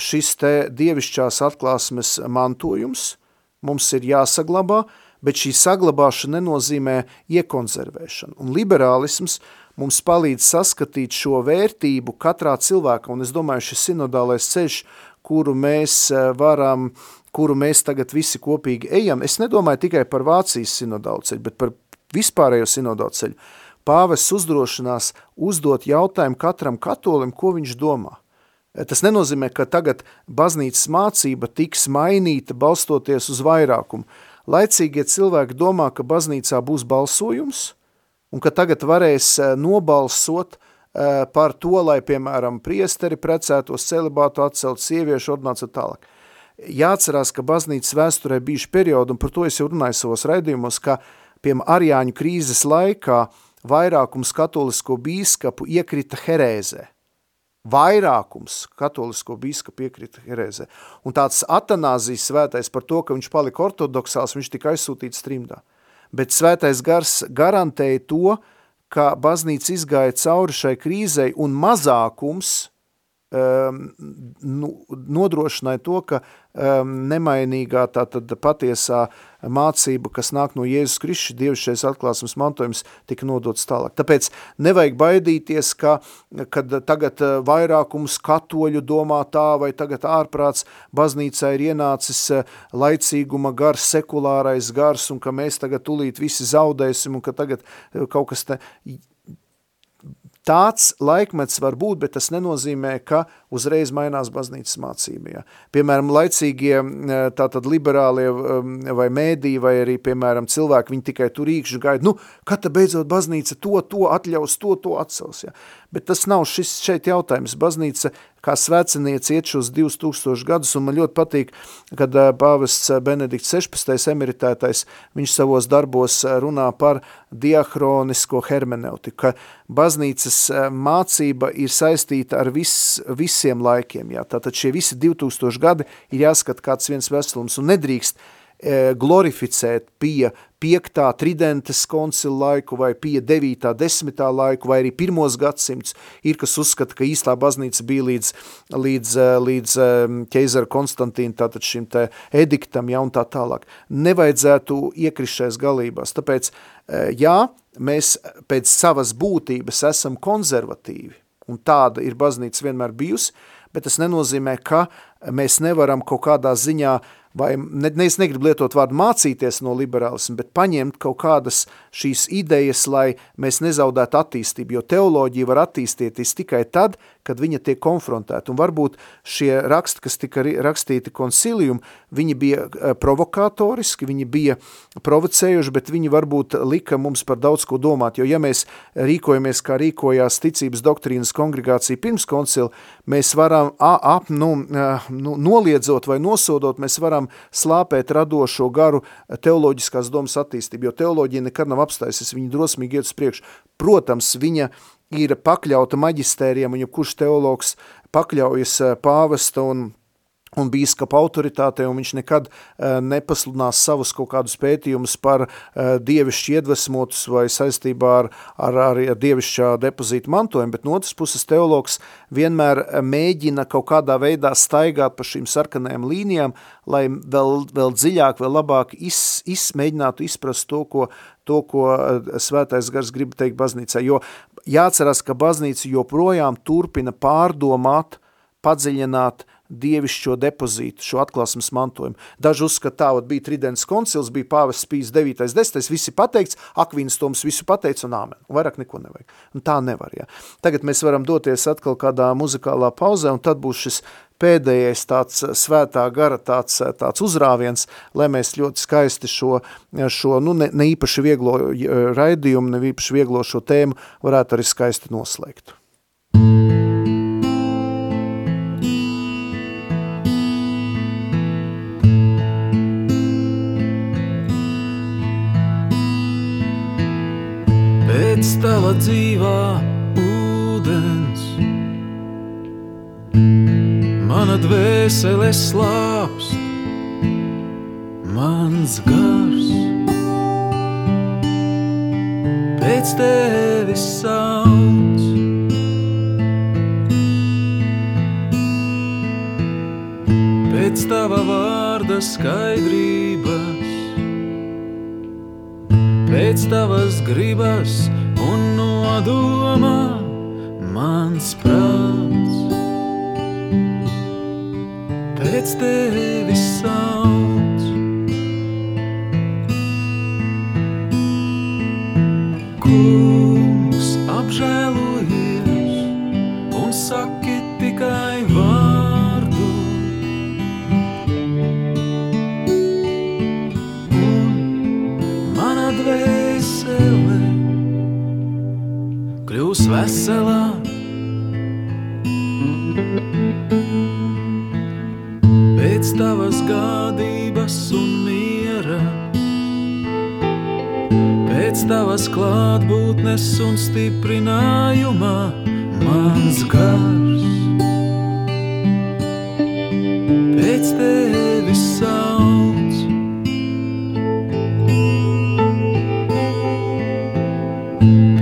šis te dievišķās atklāsmes mantojums, mums ir jāsaglabā, bet šī saglabāšana nenozīmē iekonservēšanu. Un liberālisms mums palīdz saskatīt šo vērtību katrā cilvēkā, un es domāju, šis sinodālais ceļš, kuru mēs eh, varam, kuru mēs tagad visi kopīgi ejam, es nedomāju tikai par Vācijas sinodālu ceļu, bet par vispārējo sinodālu ceļu pāvests uzdrošinās uzdot jautājumu katram katolim, ko viņš domā. Tas nenozīmē, ka tagad baznīcas mācība tiks mainīta balstoties uz vairākumu. Laicīgie cilvēki domā, ka baznīcā būs balsojums un ka tagad varēs eh, nobalsot eh, par to, lai, piemēram, priesteri precētos, celibātu atcelt, sieviešu ordināciju tālāk. Jāatcerās, ka baznīcas vēsturē bijuši periodi, un par to es jau runāju savos raidījumos, ka, piemēram, Arjāņu krīzes laikā vairākums katolisko bīskapu iekrita herēzē. Vairākums katolisko bīskapu iekrita herēzē. Un tāds Atanāzijas svētais par to, ka viņš palika ortodoksāls, viņš tika aizsūtīts trimdā. Bet svētais gars garantēja to, ka baznīca izgāja cauri šai krīzei un mazākums nodrošināja to, ka um, nemainīgā tātad patiesā mācība, kas nāk no Jēzus Kristus, dievišķais atklāsmes mantojums, tika nodots tālāk. Tāpēc nevajag baidīties, ka, kad tagad uh, vairākums katoļu domā tā, vai tagad ārprāts baznīcā ir ienācis uh, laicīguma gars, sekulārais gars, un ka mēs tagad tulīt visi zaudēsim, un ka tagad uh, kaut kas te Tāds laikmets var būt, bet tas nenozīmē, ka uzreiz mainās baznīcas mācība. Ja. Piemēram, laicīgie tātad liberālie vai mēdī vai arī, piemēram, cilvēki, viņi tikai tur īkšķi gaida, nu, kad beidzot baznīca to, to atļaus, to, to atcels. Ja. Bet tas nav šis šeit jautājums. Baznīca kā svēcinieci iet šos 2000 gadus, un man ļoti patīk, kad pāvests Benedikts 16. emeritētais, viņš savos darbos runā par diahronisko hermeneutiku, ka baznīcas mācība ir saistīta ar vis, visiem laikiem. Jā. Tātad šie visi 2000 gadi ir jāskat kāds viens veselums un nedrīkst glorificēt pie 5. tridentes koncila laiku vai pie 9. 10. laiku vai arī pirmos gadsimts ir, kas uzskata, ka īstā baznīca bija līdz, līdz, līdz ķeizara Konstantīna, tātad šim te ediktam, ja, un tā tālāk. Nevajadzētu iekrist šais galībās, tāpēc, jā, mēs pēc savas būtības esam konservatīvi, un tāda ir baznīca vienmēr bijusi, bet tas nenozīmē, ka mēs nevaram kaut kādā ziņā uh, vai ne, ne, es negribu lietot vārdu mācīties no liberālismu, bet paņemt kaut kādas šīs idejas, lai mēs nezaudētu attīstību, jo teoloģija var attīstīties tikai tad, kad viņa tiek konfrontēta. Un varbūt šie raksti, kas tika rakstīti konsilium, viņi bija e, provokatoriski, viņi bija provocējuši, bet viņi varbūt lika mums par daudz ko domāt, jo ja mēs rīkojamies, kā rīkojās ticības doktrīnas kongregācija pirms koncila, mēs varam ap, nu, e, nu, noliedzot vai nosodot, mēs varam slāpēt radošo garu teoloģiskās domas attīstību, jo teoloģija nekad nav apstājusies, viņa drosmīgi iet uz priekšu. Protams, viņa ir pakļauta maģistērijam, un ja kurš teologs pakļaujas eh, pāvesta un un bīskapa autoritātei, un viņš nekad uh, nepasludinās savus kaut kādus pētījumus par uh, dievišķi iedvesmotus vai saistībā ar, ar, ar, dievišķā depozīta mantojumu, bet no otras puses teologs vienmēr mēģina kaut kādā veidā staigāt pa šīm sarkanajām līnijām, lai vēl, vēl dziļāk, vēl labāk iz, izmēģinātu izprast to, ko, to, ko svētais gars grib teikt baznīcā, jo jāatcerās, ka baznīca joprojām turpina pārdomāt, padziļināt dievišķo depozītu, šo atklāsmes mantojumu. Daži uzskata tā, bija Tridents koncils, bija pāvests Pīs 9. 10. visi pateikts, Akvīnas Toms visu pateica un āmen. Vairāk neko nevajag. Un tā nevar, ja. Tagad mēs varam doties atkal kādā muzikālā pauzē, un tad būs šis pēdējais tāds svētā gara tāds, tāds uzrāviens, lai mēs ļoti skaisti šo, šo nu, ne, ne īpaši vieglo raidījumu, ne īpaši vieglo šo tēmu varētu arī skaisti noslēgt. pēc tava dzīvā Mana dvēsele slāpst, mans gars. Pēc tevis sauc. Pēc tava vārda skaidrības, pēc tavas gribas un nodomā mans prāts. Pēc tevis sauc. Kungs apžēlojies un saki tikai vārdu. Un mana dvēsele kļūs veselā. Tavas klātbūtnes un stiprinājumā, mans gars. Pēc tevis sauc.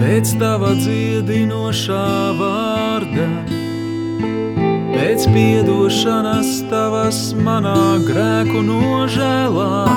pēc tava dziedinošā vārda, pēc piedošanas tavas manā grēku nožēlā,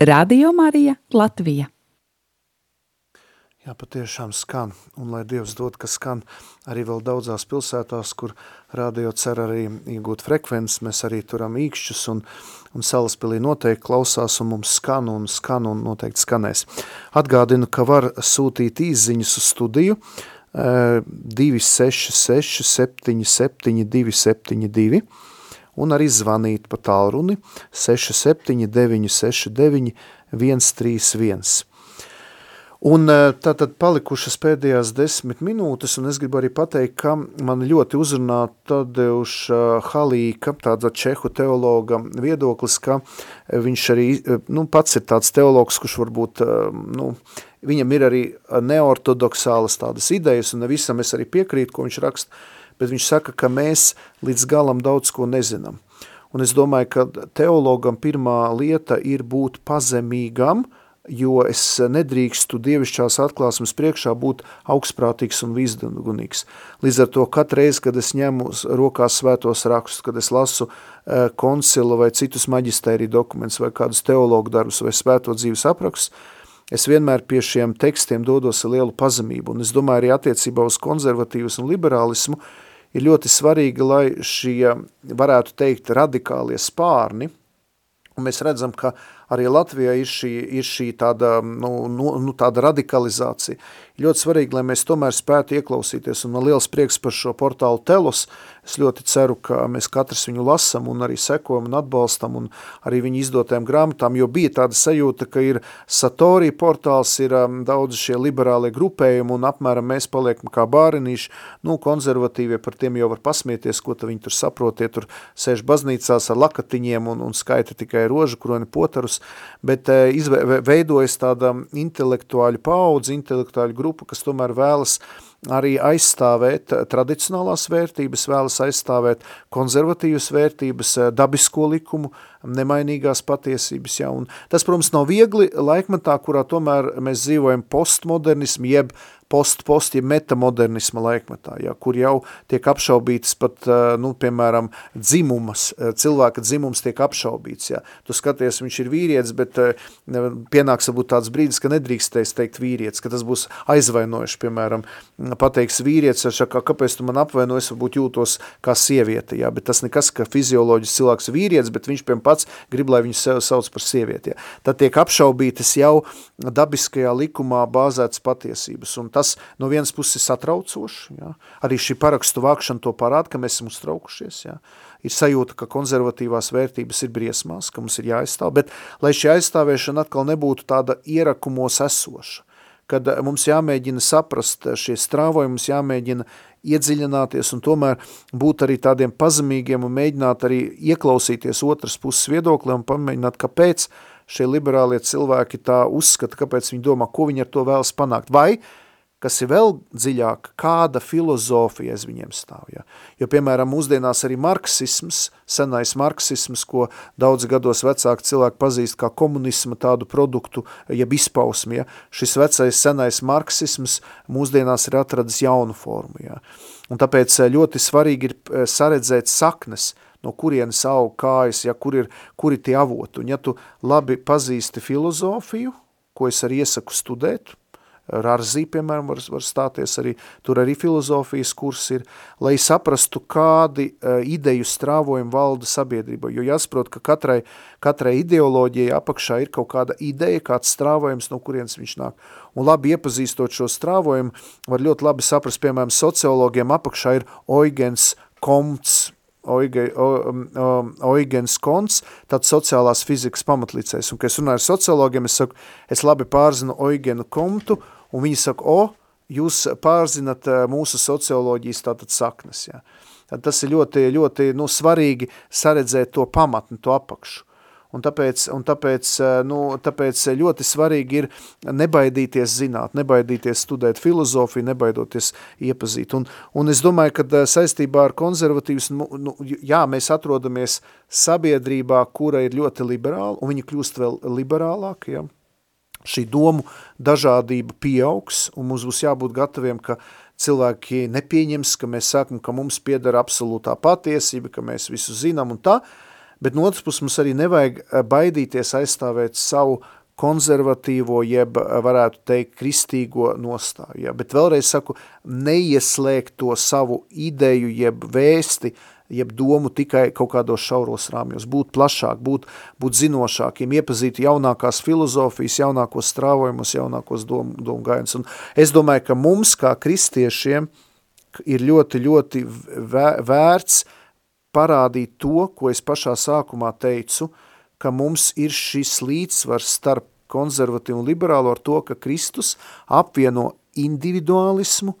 Radio Marija Latvija. Jā, patiešām skan, un lai Dievs dod, ka skan arī vēl daudzās pilsētās, kur radio cer arī iegūt frekvences, mēs arī turam īkšķus, un, un salaspilī noteikti klausās, un mums skan, un skan, un noteikti skanēs. Atgādinu, ka var sūtīt īziņas uz studiju, 266 77 272, un arī zvanīt pa tālruni 679 69 131. Un tātad palikušas pēdējās desmit minūtes, un es gribu arī pateikt, ka man ļoti uzrunā Tadeuša Halīka, tāda čehu teologa viedoklis, ka viņš arī, nu, pats ir tāds teologs, kurš varbūt, nu, viņam ir arī neortodoksālas tādas idejas, un nevisam es arī piekrītu, ko viņš raksta, bet viņš saka, ka mēs līdz galam daudz ko nezinām. Un es domāju, ka teologam pirmā lieta ir būt pazemīgam, jo es nedrīkstu dievišķās atklāsmes priekšā būt augstprātīgs un visdunīgs. Līdz ar to katru reizi, kad es ņemu rokās svētos rakstus, kad es lasu uh, koncilu vai citus maģistēriju dokumentus vai kādus teologu darbus vai svēto dzīves aprakstus, es vienmēr pie šiem tekstiem dodos ar lielu pazemību, un es domāju arī attiecībā uz konservatīvas un liberālismu ir ļoti svarīgi, lai šie, varētu teikt, radikālie spārni, un mēs redzam, ka arī Latvijā ir šī, ir šī tāda, nu, nu, nu, tāda radikalizācija. Ļoti svarīgi, lai mēs tomēr spētu ieklausīties, un man liels prieks par šo portālu Telos. Es ļoti ceru, ka mēs katrs viņu lasam un arī sekojam un atbalstam un arī viņu izdotajām grāmatām, jo bija tāda sajūta, ka ir Satori portāls, ir um, daudz šie liberālie grupējumi un apmēram mēs paliekam kā bārinīši, nu, konservatīvie par tiem jau var pasmieties, ko viņi tur saprotie, tur sēž baznīcās ar lakatiņiem un, un skaita tikai rožu, kuroni potarus, gadus, bet eh, veidojas tāda intelektuāļu paudze, intelektuāļu grupa, kas tomēr vēlas arī aizstāvēt tradicionālās vērtības, vēlas aizstāvēt konservatīvas vērtības, eh, dabisko likumu, nemainīgās patiesības. Ja? Un tas, protams, nav viegli laikmetā, kurā tomēr mēs dzīvojam postmodernismu, jeb post-post, ja metamodernisma laikmetā, ja, kur jau tiek apšaubītas pat, nu, piemēram, dzimumas, cilvēka dzimums tiek apšaubīts, ja. Tu skaties, viņš ir vīrietis, bet pienāks varbūt tāds brīdis, ka nedrīkstēs teikt vīrietis, ka tas būs aizvainojuši, piemēram, pateiks vīrietis, šakā, kāpēc tu man apvainojies, varbūt jūtos kā sieviete, ja, bet tas nekas, ka fizioloģis cilvēks vīrietis, bet viņš, piemēram, pats grib, lai viņu sev sauc par sievieti. Ja. Tad tiek apšaubītas jau dabiskajā likumā bāzētas patiesības. Un tas no vienas puses ir satraucoši. Ja. Arī šī parakstu vākšana to parāda, ka mēs esam uztraukušies. Ja. Ir sajūta, ka konservatīvās vērtības ir briesmās, ka mums ir jāaizstāv, bet lai šī aizstāvēšana atkal nebūtu tāda ierakumos esoša, kad mums jāmēģina saprast šie strāvojumi, mums jāmēģina iedziļināties un tomēr būt arī tādiem pazemīgiem un mēģināt arī ieklausīties otras puses viedoklī un pamēģināt, kāpēc šie liberālie cilvēki tā uzskata, kāpēc viņi domā, ko viņi ar to vēlas panākt. Vai kas ir vēl dziļāk, kāda filozofija aiz viņiem stāv. Ja? Jo, piemēram, mūsdienās arī marksisms, senais marksisms, ko daudz gados vecāki cilvēki pazīst kā komunisma tādu produktu, jeb izpausmi, ja? šis vecais senais marksisms mūsdienās ir atradis jaunu formu. Ja? Un tāpēc eh, ļoti svarīgi ir eh, saredzēt saknes, no kurienes aug kājas, ja, kur ir, kuri tie avoti. Un ja tu labi pazīsti filozofiju, ko es arī iesaku studēt, Rarzī, piemēram, var, var stāties arī, tur arī filozofijas kurs ir, lai saprastu, kādi uh, ideju strāvojumi valda sabiedrība, jo jāsaprot, ka katrai, katrai ideoloģijai apakšā ir kaut kāda ideja, kāds strāvojums, no kurienes viņš nāk. Un labi iepazīstot šo strāvojumu, var ļoti labi saprast, piemēram, sociologiem apakšā ir Oigens Komts, Oige, o, o, Oigens Konts, tāds sociālās fizikas pamatlicējs. Un, kad es runāju ar sociologiem, es saku, es labi pārzinu Oigenu Komtu, un viņi saka, o, jūs pārzinat eh, mūsu socioloģijas tātad saknes. Ja. Tad tas ir ļoti, ļoti nu, svarīgi saredzēt to pamatni, to apakšu. Un tāpēc, un tāpēc, eh, nu, tāpēc ļoti svarīgi ir nebaidīties zināt, nebaidīties studēt filozofiju, nebaidoties iepazīt. Un, un es domāju, ka eh, saistībā ar konservatīvas, nu, nu, jā, mēs atrodamies sabiedrībā, kura ir ļoti liberāla, un viņi kļūst vēl liberālāk, ja, šī domu dažādība pieaugs, un mums būs jābūt gataviem, ka cilvēki nepieņems, ka mēs sakam, ka mums piedara absolūtā patiesība, ka mēs visu zinām un tā, bet no otras puses mums arī nevajag eh, baidīties aizstāvēt savu konservatīvo, jeb eh, varētu teikt kristīgo nostāju. Ja? Bet vēlreiz saku, neieslēgt to savu ideju, jeb vēsti, uh, jeb domu tikai kaut kādos šauros rāmjos, būt plašāk, būt, būt zinošākiem, iepazīt jaunākās filozofijas, jaunākos strāvojumus, jaunākos domu, domu gājienus. Un es domāju, ka mums kā kristiešiem ir ļoti, ļoti vērts parādīt to, ko es pašā sākumā teicu, ka mums ir šis līdzsvars starp konservatīvu un liberālu ar to, ka Kristus apvieno individualismu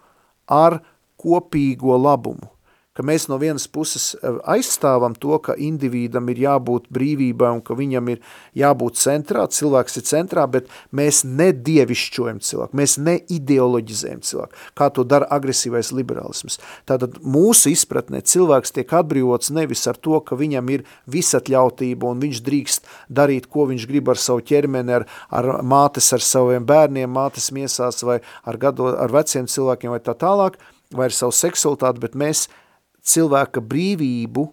ar kopīgo labumu ka mēs no vienas puses eh, aizstāvam to, ka individam ir jābūt brīvībai un ka viņam ir jābūt centrā, cilvēks ir centrā, bet mēs nedievišķojam cilvēku, mēs neideoloģizējam cilvēku, kā to dara agresīvais liberālisms. Tātad mūsu izpratnē cilvēks tiek atbrīvots nevis ar to, ka viņam ir visatļautība un viņš drīkst darīt, ko viņš grib ar savu ķermeni, ar, ar mātes, ar saviem bērniem, mātes miesās vai ar, gado, ar veciem cilvēkiem vai tā tālāk, vai ar savu seksualitāti, bet mēs cilvēka brīvību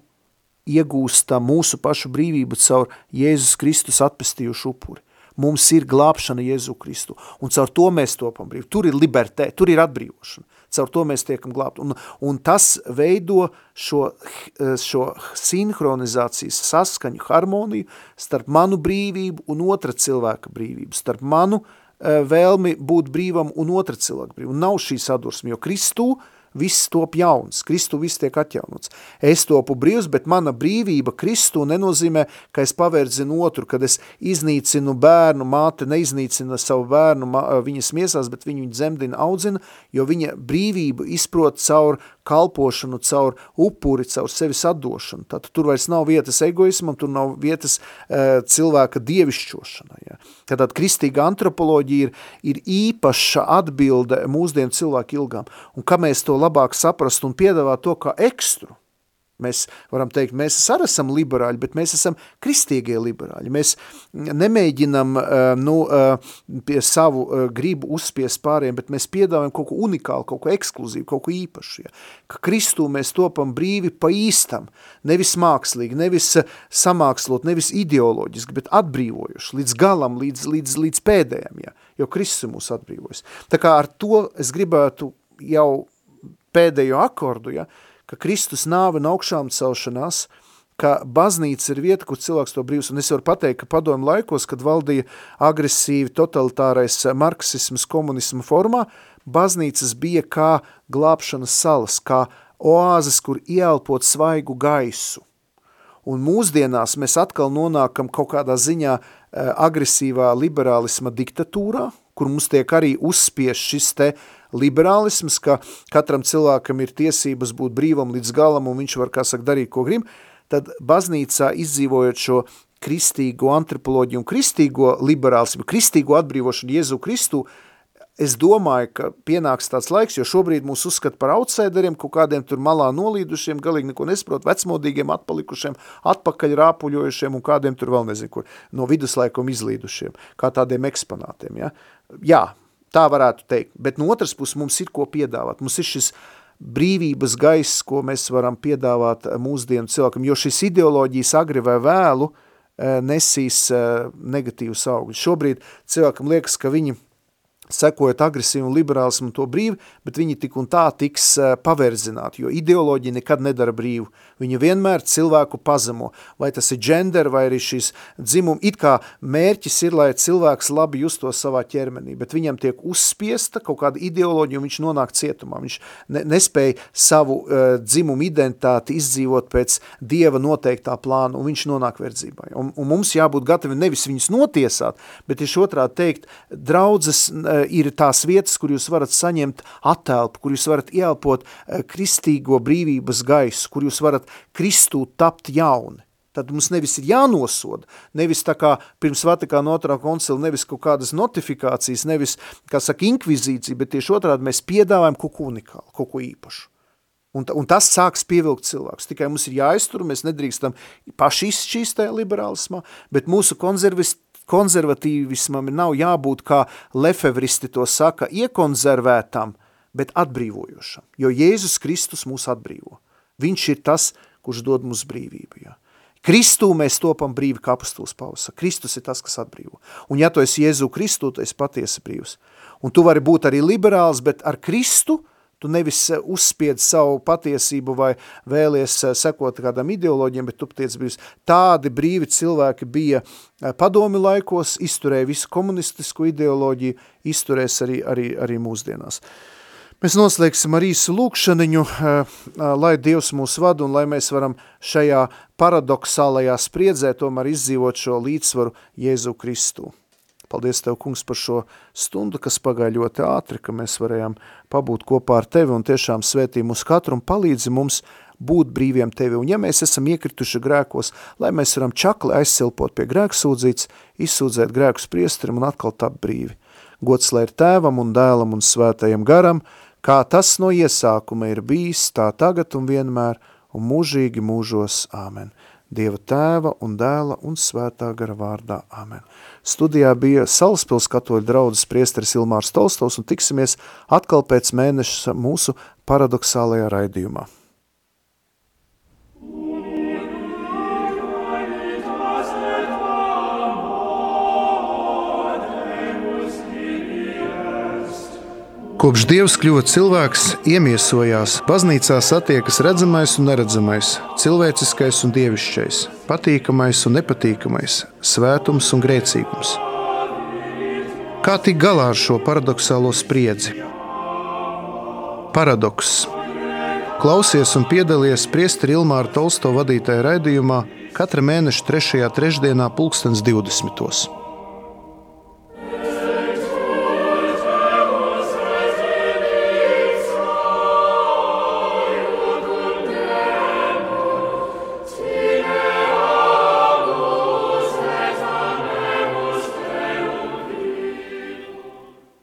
iegūstam mūsu pašu brīvību caur Jēzus Kristus atpestījušu upuri. Mums ir glābšana Jēzu Kristu, un caur to mēs topam brīvi. Tur ir libertē, tur ir atbrīvošana. Caur to mēs tiekam glābt. Un, un tas veido šo, šo sinhronizācijas saskaņu, harmoniju starp manu brīvību un otra cilvēka brīvību, starp manu uh, vēlmi būt brīvam un otra cilvēka brīvību. Un nav šī sadursme, jo Kristū uh, viss top jauns, Kristu viss tiek atjaunots. Es topu brīvs, bet mana brīvība Kristu nenozīmē, ka es pavērdzinu otru, kad es iznīcinu bērnu, māte neiznīcina savu bērnu viņas miesās, bet viņu dzemdina audzina, jo viņa brīvību izprot caur kalpošanu, caur upuri, caur sevis atdošanu. Tātad tur vairs nav vietas egoismam, tur nav vietas uh, cilvēka dievišķošanai. Ja. Tātad kristīga antropoloģija ir, ir īpaša atbilde mūsdienu cilvēku ilgām. Un kā mēs to labāk saprast un piedāvāt to kā ekstru, Mēs varam teikt, mēs arī esam liberāļi, bet mēs esam kristīgie liberāļi. Mēs nemēģinam eh, nu, eh, pie savu eh, gribu uzspiest pāriem, bet mēs piedāvājam kaut ko unikālu, kaut ko ekskluzīvu, kaut ko īpašu. Ja? Ka Kristū mēs topam brīvi pa īstam, nevis mākslīgi, nevis samākslot, nevis ideoloģiski, bet atbrīvojuši līdz galam, līdz, līdz, līdz pēdējiem, ja? jo Kristus mūs atbrīvojas. Tā kā ar to es gribētu jau pēdējo akordu, ja, ka Kristus nāve un augšām celšanās, ka baznīca ir vieta, kur cilvēks to brīvs, un es varu pateikt, ka padomu laikos, kad valdīja agresīvi totalitārais marksisms komunismu formā, baznīcas bija kā glābšanas salas, kā oāzes, kur ieelpot svaigu gaisu. Un mūsdienās mēs atkal nonākam kaut kādā ziņā eh, agresīvā liberālisma diktatūrā, kur mums tiek arī uzspies šis te liberālisms, ka katram cilvēkam ir tiesības būt brīvam līdz galam un viņš var, kā saka, darīt, ko grib, tad baznīcā izdzīvojot šo kristīgo antropoloģiju un kristīgo liberālismu, kristīgo atbrīvošanu Jēzu Kristu, es domāju, ka pienāks tāds laiks, jo šobrīd mūs uzskata par outsideriem, kaut kādiem tur malā nolīdušiem, galīgi neko nesprot, vecmodīgiem, atpalikušiem, atpakaļ rāpuļojušiem un kādiem tur vēl nezinu kur, no viduslaikum izlīdušiem, kā tādiem eksponātiem. Ja? Jā, Tā varētu teikt. Bet no otras puses mums ir ko piedāvāt. Mums ir šis brīvības gaiss, ko mēs varam piedāvāt mūsdienu cilvēkam, jo šis ideoloģijas agri vai vēlu eh, nesīs eh, negatīvus augļus. Šobrīd cilvēkam liekas, ka viņi sekojot agresīvu un liberālismu to brīvi, bet viņi tik un tā tiks uh, paverzināti, jo ideoloģija nekad nedara brīvu. Viņa vienmēr cilvēku pazemo, vai tas ir gender, vai arī šis dzimum. It kā mērķis ir, lai cilvēks labi justos savā ķermenī, bet viņam tiek uzspiesta kaut kāda ideoloģija, un viņš nonāk cietumā. Viņš ne, nespēja savu uh, dzimumu identitāti izdzīvot pēc dieva noteiktā plāna, un viņš nonāk verdzībai. Un, un mums jābūt gatavi nevis viņus notiesāt, bet ir otrā teikt, draudzes uh, ir tās vietas, kur jūs varat saņemt attēlpu, kur jūs varat ieelpot eh, kristīgo brīvības gaisu, kur jūs varat Kristū tapt jauni. Tad mums nevis ir jānosoda, nevis tā kā pirms Vatikāna otrā koncila, nevis kaut kādas notifikācijas, nevis, kā saka, inkvizīcija, bet tieši otrādi mēs piedāvājam kaut ko unikālu, kaut ko īpašu. Un, un tas sāks pievilkt cilvēkus. Tikai mums ir jāiztur, mēs nedrīkstam paši izšķīst tajā liberālismā, bet mūsu konservis, konservatīvismam nav jābūt, kā lefevristi to saka, iekonservētam, bet atbrīvojošam. Jo Jēzus Kristus mūs atbrīvo. Viņš ir tas, kurš dod mums brīvību. Ja. Kristū mēs topam brīvi, kā apustulis Pausa. Kristus ir tas, kas atbrīvo. Un ja tu esi Jēzu Kristu, tu esi patiesi brīvs. Un tu vari būt arī liberāls, bet ar Kristu – Tu nevis eh, uzspied savu patiesību vai vēlies eh, sekot kādam ideoloģiem, bet tu tiec brīvs. Tādi brīvi cilvēki bija eh, padomi laikos, izturēja visu komunistisko ideoloģiju, izturēs arī, arī, arī mūsdienās. Mēs noslēgsim ar īsu lūkšaniņu, lai Dievs mūs vada un lai mēs varam šajā paradoxālajā spriedzē tomēr izdzīvot šo līdzsvaru Jēzu Kristu. Paldies Tev, kungs, par šo stundu, kas pagāja ļoti ātri, ka mēs varējām pabūt kopā ar Tevi un tiešām svētī mūs katru un palīdzi mums būt brīviem tevi. Un ja mēs esam iekrituši grēkos, lai mēs varam čakli aizsilpot pie grēksūdzītes, izsūdzēt grēkus priesterim un atkal tapt brīvi. Gods lai ir tēvam un dēlam un svētajam garam, kā tas no iesākuma ir bijis, tā tagad un vienmēr, un mūžīgi mūžos. Āmen. Dieva tēva un dēla un svētā gara vārdā. Āmen. Studijā bija Salaspils katoļu draudzes priesteris Ilmārs Tolstovs un tiksimies atkal pēc mēneša mūsu paradoxālajā raidījumā. Kopš Dievs kļuva cilvēks, iemiesojās, baznīcā satiekas redzamais un neredzamais, cilvēciskais un dievišķais, patīkamais un nepatīkamais, svētums un grēcīgums. Kā tikt galā ar šo paradoxālo spriedzi? Paradoks. Klausies un piedalies priesteri Ilmāra Tolsto vadītajā raidījumā katra mēneša trešajā trešdienā pulkstens 20.